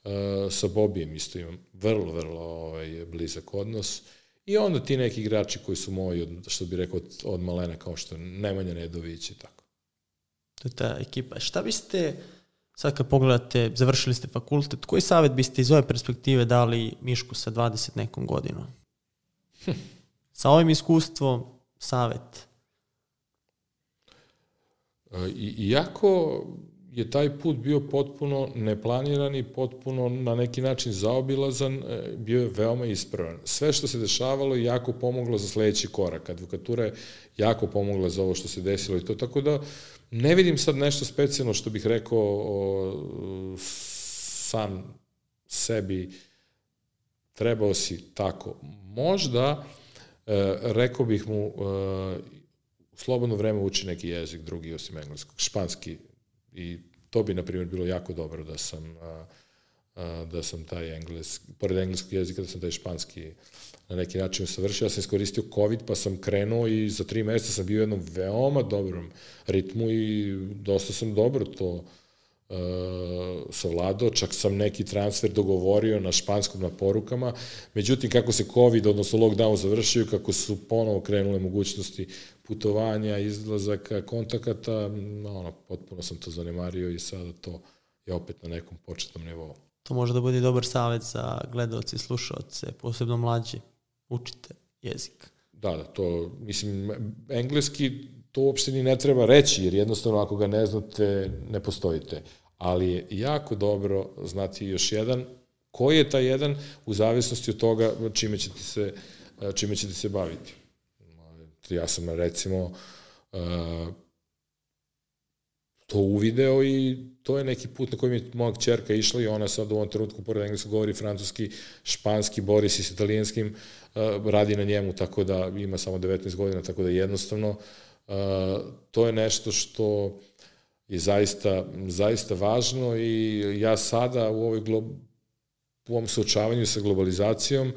E, sa Bobijem isto imam vrlo, vrlo ovaj, blizak odnos. I onda ti neki igrači koji su moji, od, što bi rekao, od, od malena, kao što Nemanja Nedović i tako. To je ta ekipa. Šta biste, sad kad pogledate, završili ste fakultet, koji savjet biste iz ove perspektive dali Mišku sa 20 nekom godinom? Hm. Sa ovim iskustvom, savet? Iako je taj put bio potpuno neplaniran i potpuno na neki način zaobilazan, e, bio je veoma ispravan. Sve što se dešavalo je jako pomoglo za sledeći korak. Advokatura je jako pomogla za ovo što se desilo i to, tako da ne vidim sad nešto specijalno što bih rekao o, sam sebi trebao si tako. Možda, e, rekao bih mu, e, u slobodno vreme uči neki jezik drugi osim engleskog, španski i to bi na primjer bilo jako dobro da sam a, a, da sam taj engleski, pored engleskog jezika da sam taj španski na neki način usavršio. Ja sam iskoristio COVID pa sam krenuo i za tri meseca sam bio u jednom veoma dobrom ritmu i dosta sam dobro to savladao, čak sam neki transfer dogovorio na španskom na porukama, međutim kako se COVID, odnosno lockdown završio, kako su ponovo krenule mogućnosti putovanja, izlazaka, kontakata, ono, potpuno sam to zanemario i sada to je opet na nekom početnom nivou. To može da bude dobar savjet za gledalce i slušalce, posebno mlađi. Učite jezik. Da, da, to, mislim, engleski to uopšte ni ne treba reći, jer jednostavno ako ga ne znate, ne postojite. Ali je jako dobro znati još jedan, koji je taj jedan u zavisnosti od toga čime ćete se, čime ćete se baviti. Ja sam recimo to uvideo i to je neki put na kojem je moja čerka išla i ona sad u ovom trenutku pored engleskog govori francuski, španski, bori se s italijanskim, radi na njemu, tako da ima samo 19 godina, tako da jednostavno uh, to je nešto što je zaista, zaista važno i ja sada u, ovoj glo, u ovom suočavanju sa globalizacijom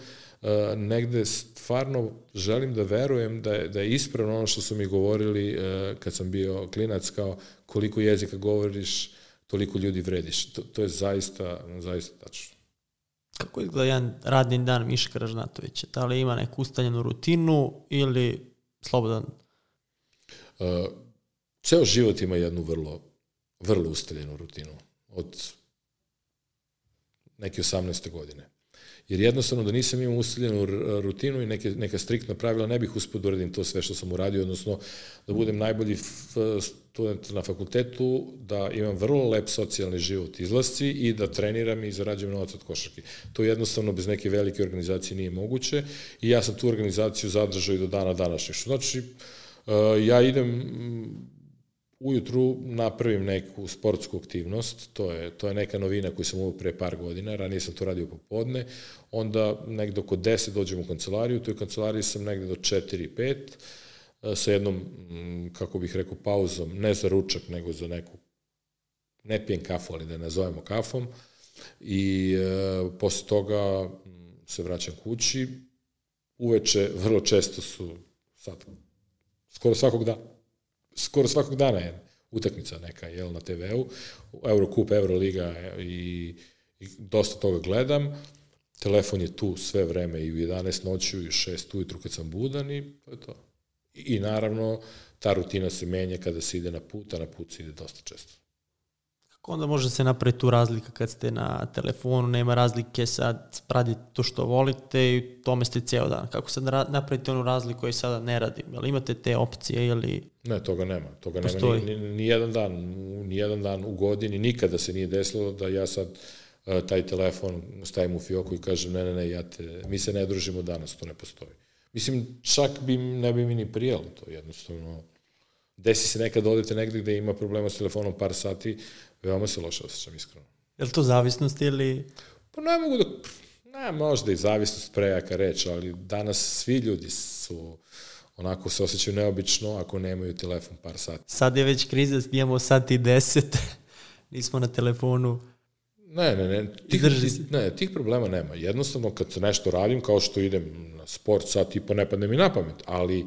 negde stvarno želim da verujem da je, da je ispravno ono što su mi govorili kad sam bio klinac kao koliko jezika govoriš, toliko ljudi vrediš. To, to je zaista, zaista tačno. Kako izgleda jedan radni dan Miška Ražnatovića? Da li ima neku ustaljenu rutinu ili slobodan ceo život ima jednu vrlo, vrlo ustaljenu rutinu od neke 18. godine. Jer jednostavno da nisam imao ustaljenu rutinu i neke, neka striktna pravila, ne bih uspio da uradim to sve što sam uradio, odnosno da budem najbolji student na fakultetu, da imam vrlo lep socijalni život izlasci i da treniram i zarađujem novac od košarke. To jednostavno bez neke velike organizacije nije moguće i ja sam tu organizaciju zadržao i do dana današnjeg. Što znači, ja idem mm, ujutru napravim neku sportsku aktivnost, to je, to je neka novina koju sam uvijek pre par godina, ranije sam to radio popodne, onda negde oko 10 dođem u kancelariju, u toj kancelariji sam negde do 4-5, uh, sa jednom, mm, kako bih rekao, pauzom, ne za ručak, nego za neku, ne pijem kafu, ali da je nazovemo kafom, i e, posle toga mm, se vraćam kući, uveče vrlo često su, sad skoro svakog dana, skoro svakog dana je utakmica neka, jel, na TV-u, Eurocup, Euroliga i, i dosta toga gledam, telefon je tu sve vreme i u 11 noću i u 6 ujutru kad sam budan i to je to. I, I naravno, ta rutina se menja kada se ide na put, a na put se ide dosta često. Kako onda može se napraviti tu razlika kad ste na telefonu, nema razlike sad radite to što volite i tome ste ceo dan. Kako sad napravite onu razliku koju sada ne radim? Li imate te opcije ili... Ne, toga nema. Toga postoji? nema ni, ni, ni, jedan dan, ni jedan dan u godini, nikada se nije desilo da ja sad uh, taj telefon stavim u fioku i kažem ne, ne, ne, ja te, mi se ne družimo danas, to ne postoji. Mislim, čak bi, ne bi mi ni prijelo to jednostavno. Desi se nekad odete negde gde ima problema s telefonom par sati, veoma se loše osjećam, iskreno. Je li to zavisnost ili... Pa ne mogu da... Ne, možda i zavisnost prejaka reč, ali danas svi ljudi su onako se osjećaju neobično ako nemaju telefon par sati. Sad je već kriza, imamo sat i deset, [laughs] nismo na telefonu. Ne, ne, ne, tih, ne, tih problema nema. Jednostavno, kad nešto radim, kao što idem na sport, sad tipa ne padne mi na pamet, ali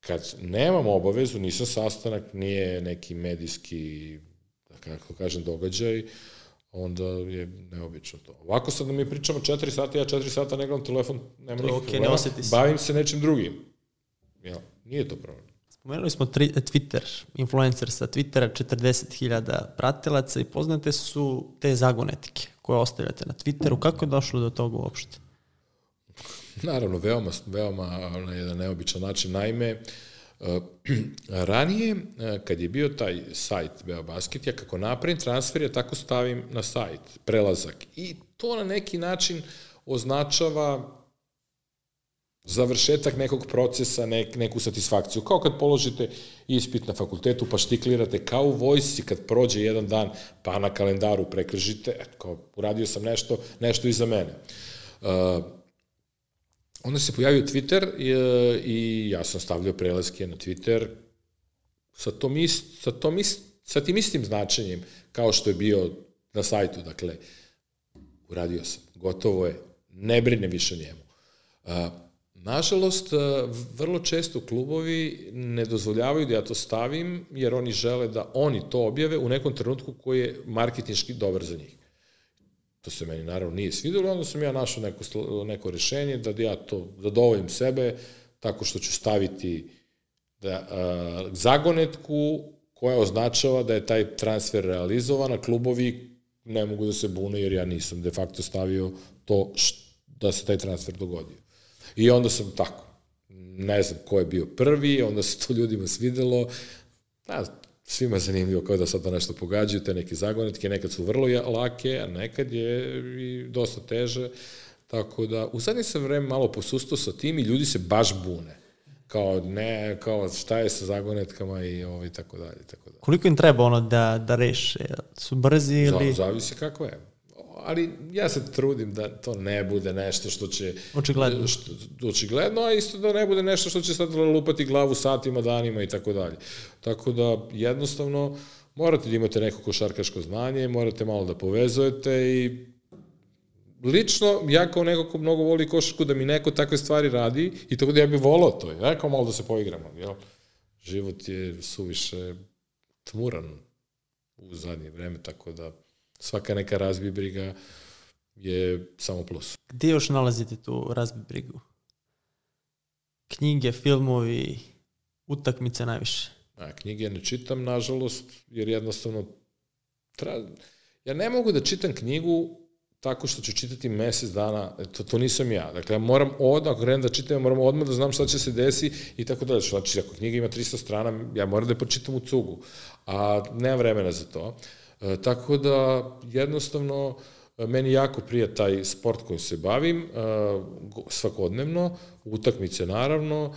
kad nemam obavezu, nisam sastanak, nije neki medijski kako kažem, događaj, onda je neobično to. Ovako sad da mi pričamo 4 sata, ja 4 sata ne gledam telefon, nema nikakve okay, ne se. bavim se nečim drugim. Ja, nije to problem. Spomenuli smo tri, Twitter, influencer sa Twittera, 40.000 pratilaca i poznate su te zagonetike koje ostavljate na Twitteru. Kako je došlo do toga uopšte? Naravno, veoma, veoma na jedan neobičan način. Naime, uh, [clears throat] Ranije, kad je bio taj sajt Beobasket, ja kako napravim transfer, ja tako stavim na sajt, prelazak. I to na neki način označava završetak nekog procesa, nek, neku satisfakciju. Kao kad položite ispit na fakultetu pa štiklirate, kao u vojsci kad prođe jedan dan pa na kalendaru prekržite, eto, kao uradio sam nešto, nešto iza mene. Uh, onda se pojavio Twitter i, i ja sam stavljao prelaske na Twitter sa tom, ist, sa, tom ist, sa tim istim značenjem kao što je bio na sajtu. Dakle, uradio sam, gotovo je, ne brine više njemu. Uh, Nažalost, vrlo često klubovi ne dozvoljavaju da ja to stavim, jer oni žele da oni to objave u nekom trenutku koji je marketinški dobar za njih. To se meni naravno nije svidelo, onda sam ja našao neko, neko rešenje da ja to zadovoljim sebe tako što ću staviti da, a, zagonetku koja označava da je taj transfer realizovan, a klubovi ne mogu da se bune jer ja nisam de facto stavio to da se taj transfer dogodio. I onda sam tako, ne znam ko je bio prvi, onda se to ljudima svidelo, da, svima je zanimljivo kao da sad to nešto pogađaju, te neke zagonetke, nekad su vrlo lake, a nekad je i dosta teže, tako da u zadnje sam vreme malo posustao sa tim i ljudi se baš bune kao ne, kao šta je sa zagonetkama i ovaj, tako dalje, tako dalje. Koliko im treba ono da, da reše? Su brzi ili... Zavisi kako je ali ja se trudim da to ne bude nešto što će... Očigledno. Što, očigledno, a isto da ne bude nešto što će sad lupati glavu satima, danima i tako dalje. Tako da, jednostavno, morate da imate neko košarkaško znanje, morate malo da povezujete i lično, ja kao neko ko mnogo voli košarku, da mi neko takve stvari radi i tako da ja bih volao to. Ja kao malo da se poigramo, jel? Život je suviše tmuran u zadnje vreme, tako da svaka neka razbi briga je samo plus. Gde još nalazite tu razbi brigu? Knjige, filmovi, utakmice najviše? A, knjige ne čitam, nažalost, jer jednostavno tra... ja ne mogu da čitam knjigu tako što ću čitati mesec dana, e, to, to nisam ja. Dakle, ja moram odmah, ako krenem da čitam, ja moram odmah da znam šta će se desi i tako dalje. Znači, ako knjiga ima 300 strana, ja moram da je pročitam u cugu, a nemam vremena za to. Uh, E, tako da jednostavno e, meni jako prija taj sport kojim se bavim, e, svakodnevno, utakmice naravno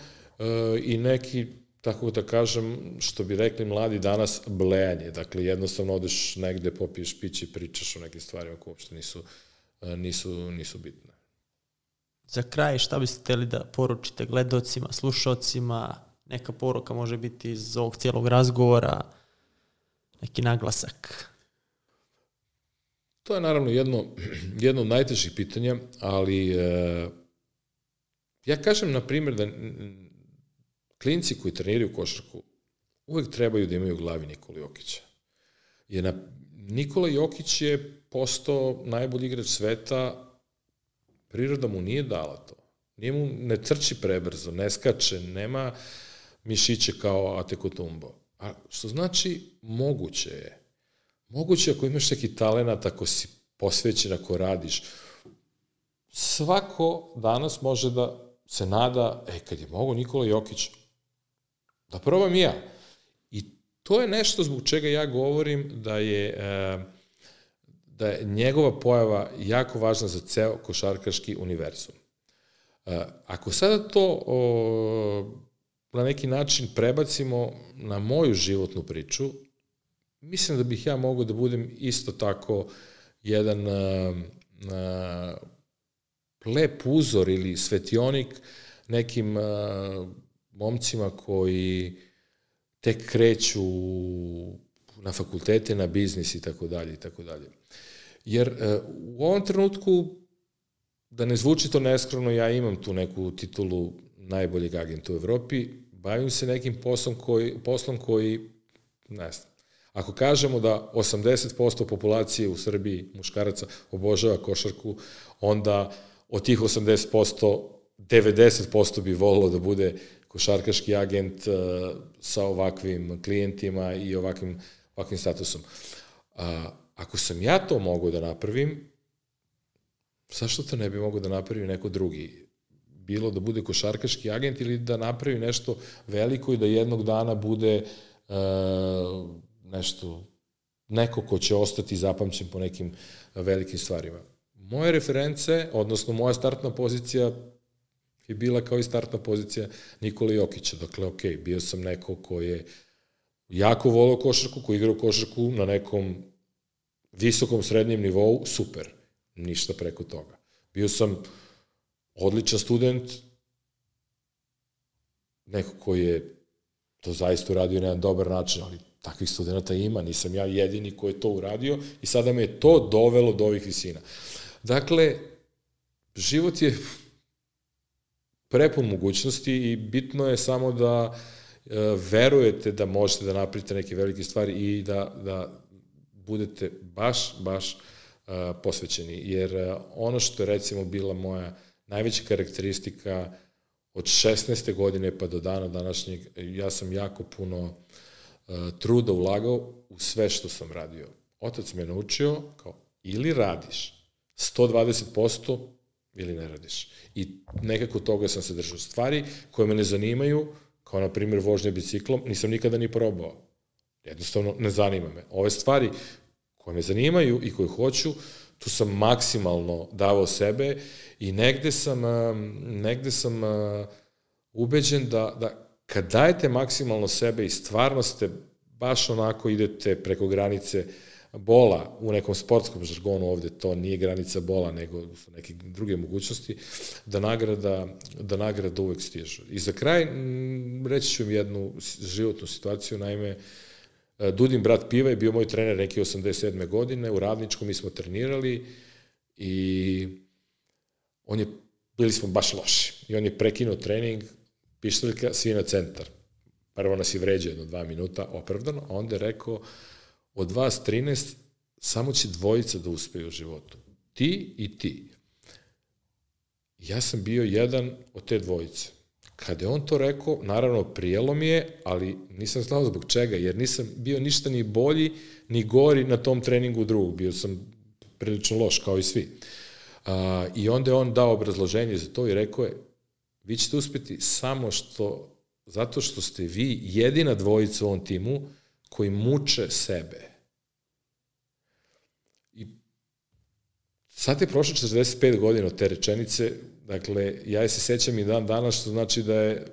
i neki tako da kažem, što bi rekli mladi danas, blejanje. Dakle, jednostavno odeš negde, popiješ piće pričaš o nekim stvarima koje uopšte nisu, nisu, nisu bitne. Za kraj, šta biste hteli da poručite gledocima, slušocima, neka poruka može biti iz ovog cijelog razgovora, neki naglasak? To je naravno jedno, [clears throat] jedno od najtežih pitanja, ali e, ja kažem, na primjer, da klinci koji treniraju košarku uvek trebaju da imaju u glavi Nikola Jokića. Jer na, Nikola Jokić je postao najbolji igrač sveta, priroda mu nije dala to. Nije mu, ne trči prebrzo, ne skače, nema mišiće kao Ate Kotumbo. A što znači moguće je Moguće ako imaš neki talent, ako si posvećen, ako radiš, svako danas može da se nada, e, kad je mogo Nikola Jokić, da probam i ja. I to je nešto zbog čega ja govorim da je, e, da je njegova pojava jako važna za ceo košarkaški univerzum. E, ako sada to o, na neki način prebacimo na moju životnu priču, mislim da bih ja mogao da budem isto tako jedan uh, uh, lep uzor ili svetionik nekim uh, momcima koji tek kreću na fakultete, na biznis i tako dalje i tako dalje. Jer uh, u ovom trenutku, da ne zvuči to neskromno, ja imam tu neku titulu najboljeg agenta u Evropi, bavim se nekim poslom koji, poslom koji ne znam, Ako kažemo da 80% populacije u Srbiji muškaraca obožava košarku, onda od tih 80% 90% bi volilo da bude košarkaški agent uh, sa ovakvim klijentima i ovakvim, ovakvim statusom. Ako sam ja to mogu da napravim, zašto to ne bi mogo da napravi neko drugi? Bilo da bude košarkaški agent ili da napravi nešto veliko i da jednog dana bude uh, nešto, neko ko će ostati zapamćen po nekim velikim stvarima. Moje reference, odnosno moja startna pozicija je bila kao i startna pozicija Nikola Jokića. Dakle, ok, bio sam neko ko je jako volao košarku, ko igrao košarku na nekom visokom srednjem nivou, super. Ništa preko toga. Bio sam odličan student, neko koji je to zaista uradio na jedan dobar način, ali takvih studenta ima, nisam ja jedini ko je to uradio i sada me je to dovelo do ovih visina. Dakle, život je prepun mogućnosti i bitno je samo da e, verujete da možete da napravite neke velike stvari i da, da budete baš, baš uh, posvećeni. Jer uh, ono što je recimo bila moja najveća karakteristika od 16. godine pa do dana današnjeg, ja sam jako puno uh, truda ulagao u sve što sam radio. Otac me naučio kao ili radiš 120% ili ne radiš. I nekako toga sam se držao. Stvari koje me ne zanimaju, kao na primjer vožnje biciklom, nisam nikada ni probao. Jednostavno ne zanima me. Ove stvari koje me zanimaju i koje hoću, tu sam maksimalno davao sebe i negde sam, negde sam ubeđen da, da kad dajete maksimalno sebe i stvarno ste baš onako idete preko granice bola u nekom sportskom žargonu ovde, to nije granica bola, nego su neke druge mogućnosti, da nagrada, da nagrada uvek stižu. I za kraj, reći ću im jednu životnu situaciju, naime, E, Dudin brat Piva je bio moj trener neki 87. godine, u Radničkom mi smo trenirali i on je, bili smo baš loši. I on je prekinuo trening, pištoljka, svi na centar. Prvo nas je vređao jedno dva minuta, opravdano, a onda je rekao, od vas 13, samo će dvojica da uspeju u životu. Ti i ti. Ja sam bio jedan od te dvojice. Kada je on to rekao, naravno prijelo mi je, ali nisam znao zbog čega, jer nisam bio ništa ni bolji, ni gori na tom treningu drugog. Bio sam prilično loš, kao i svi. A, I onda je on dao obrazloženje za to i rekao je, vi ćete uspeti samo što, zato što ste vi jedina dvojica u ovom timu koji muče sebe. I sad je prošlo 45 godina od te rečenice, Dakle, ja se sećam i dan danas, što znači da je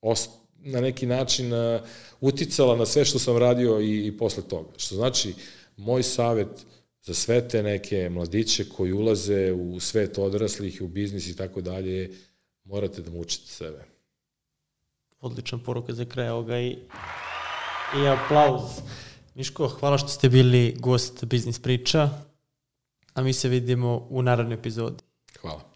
ost, na neki način uh, uticala na sve što sam radio i, i posle toga. Što znači, moj savet za sve te neke mladiće koji ulaze u svet odraslih, u biznis i tako dalje, morate da mučite sebe. Odlična poruka za kraj ovoga i, i aplauz. Miško, hvala što ste bili gost Biznis priča, a mi se vidimo u narednoj epizodi. Hvala.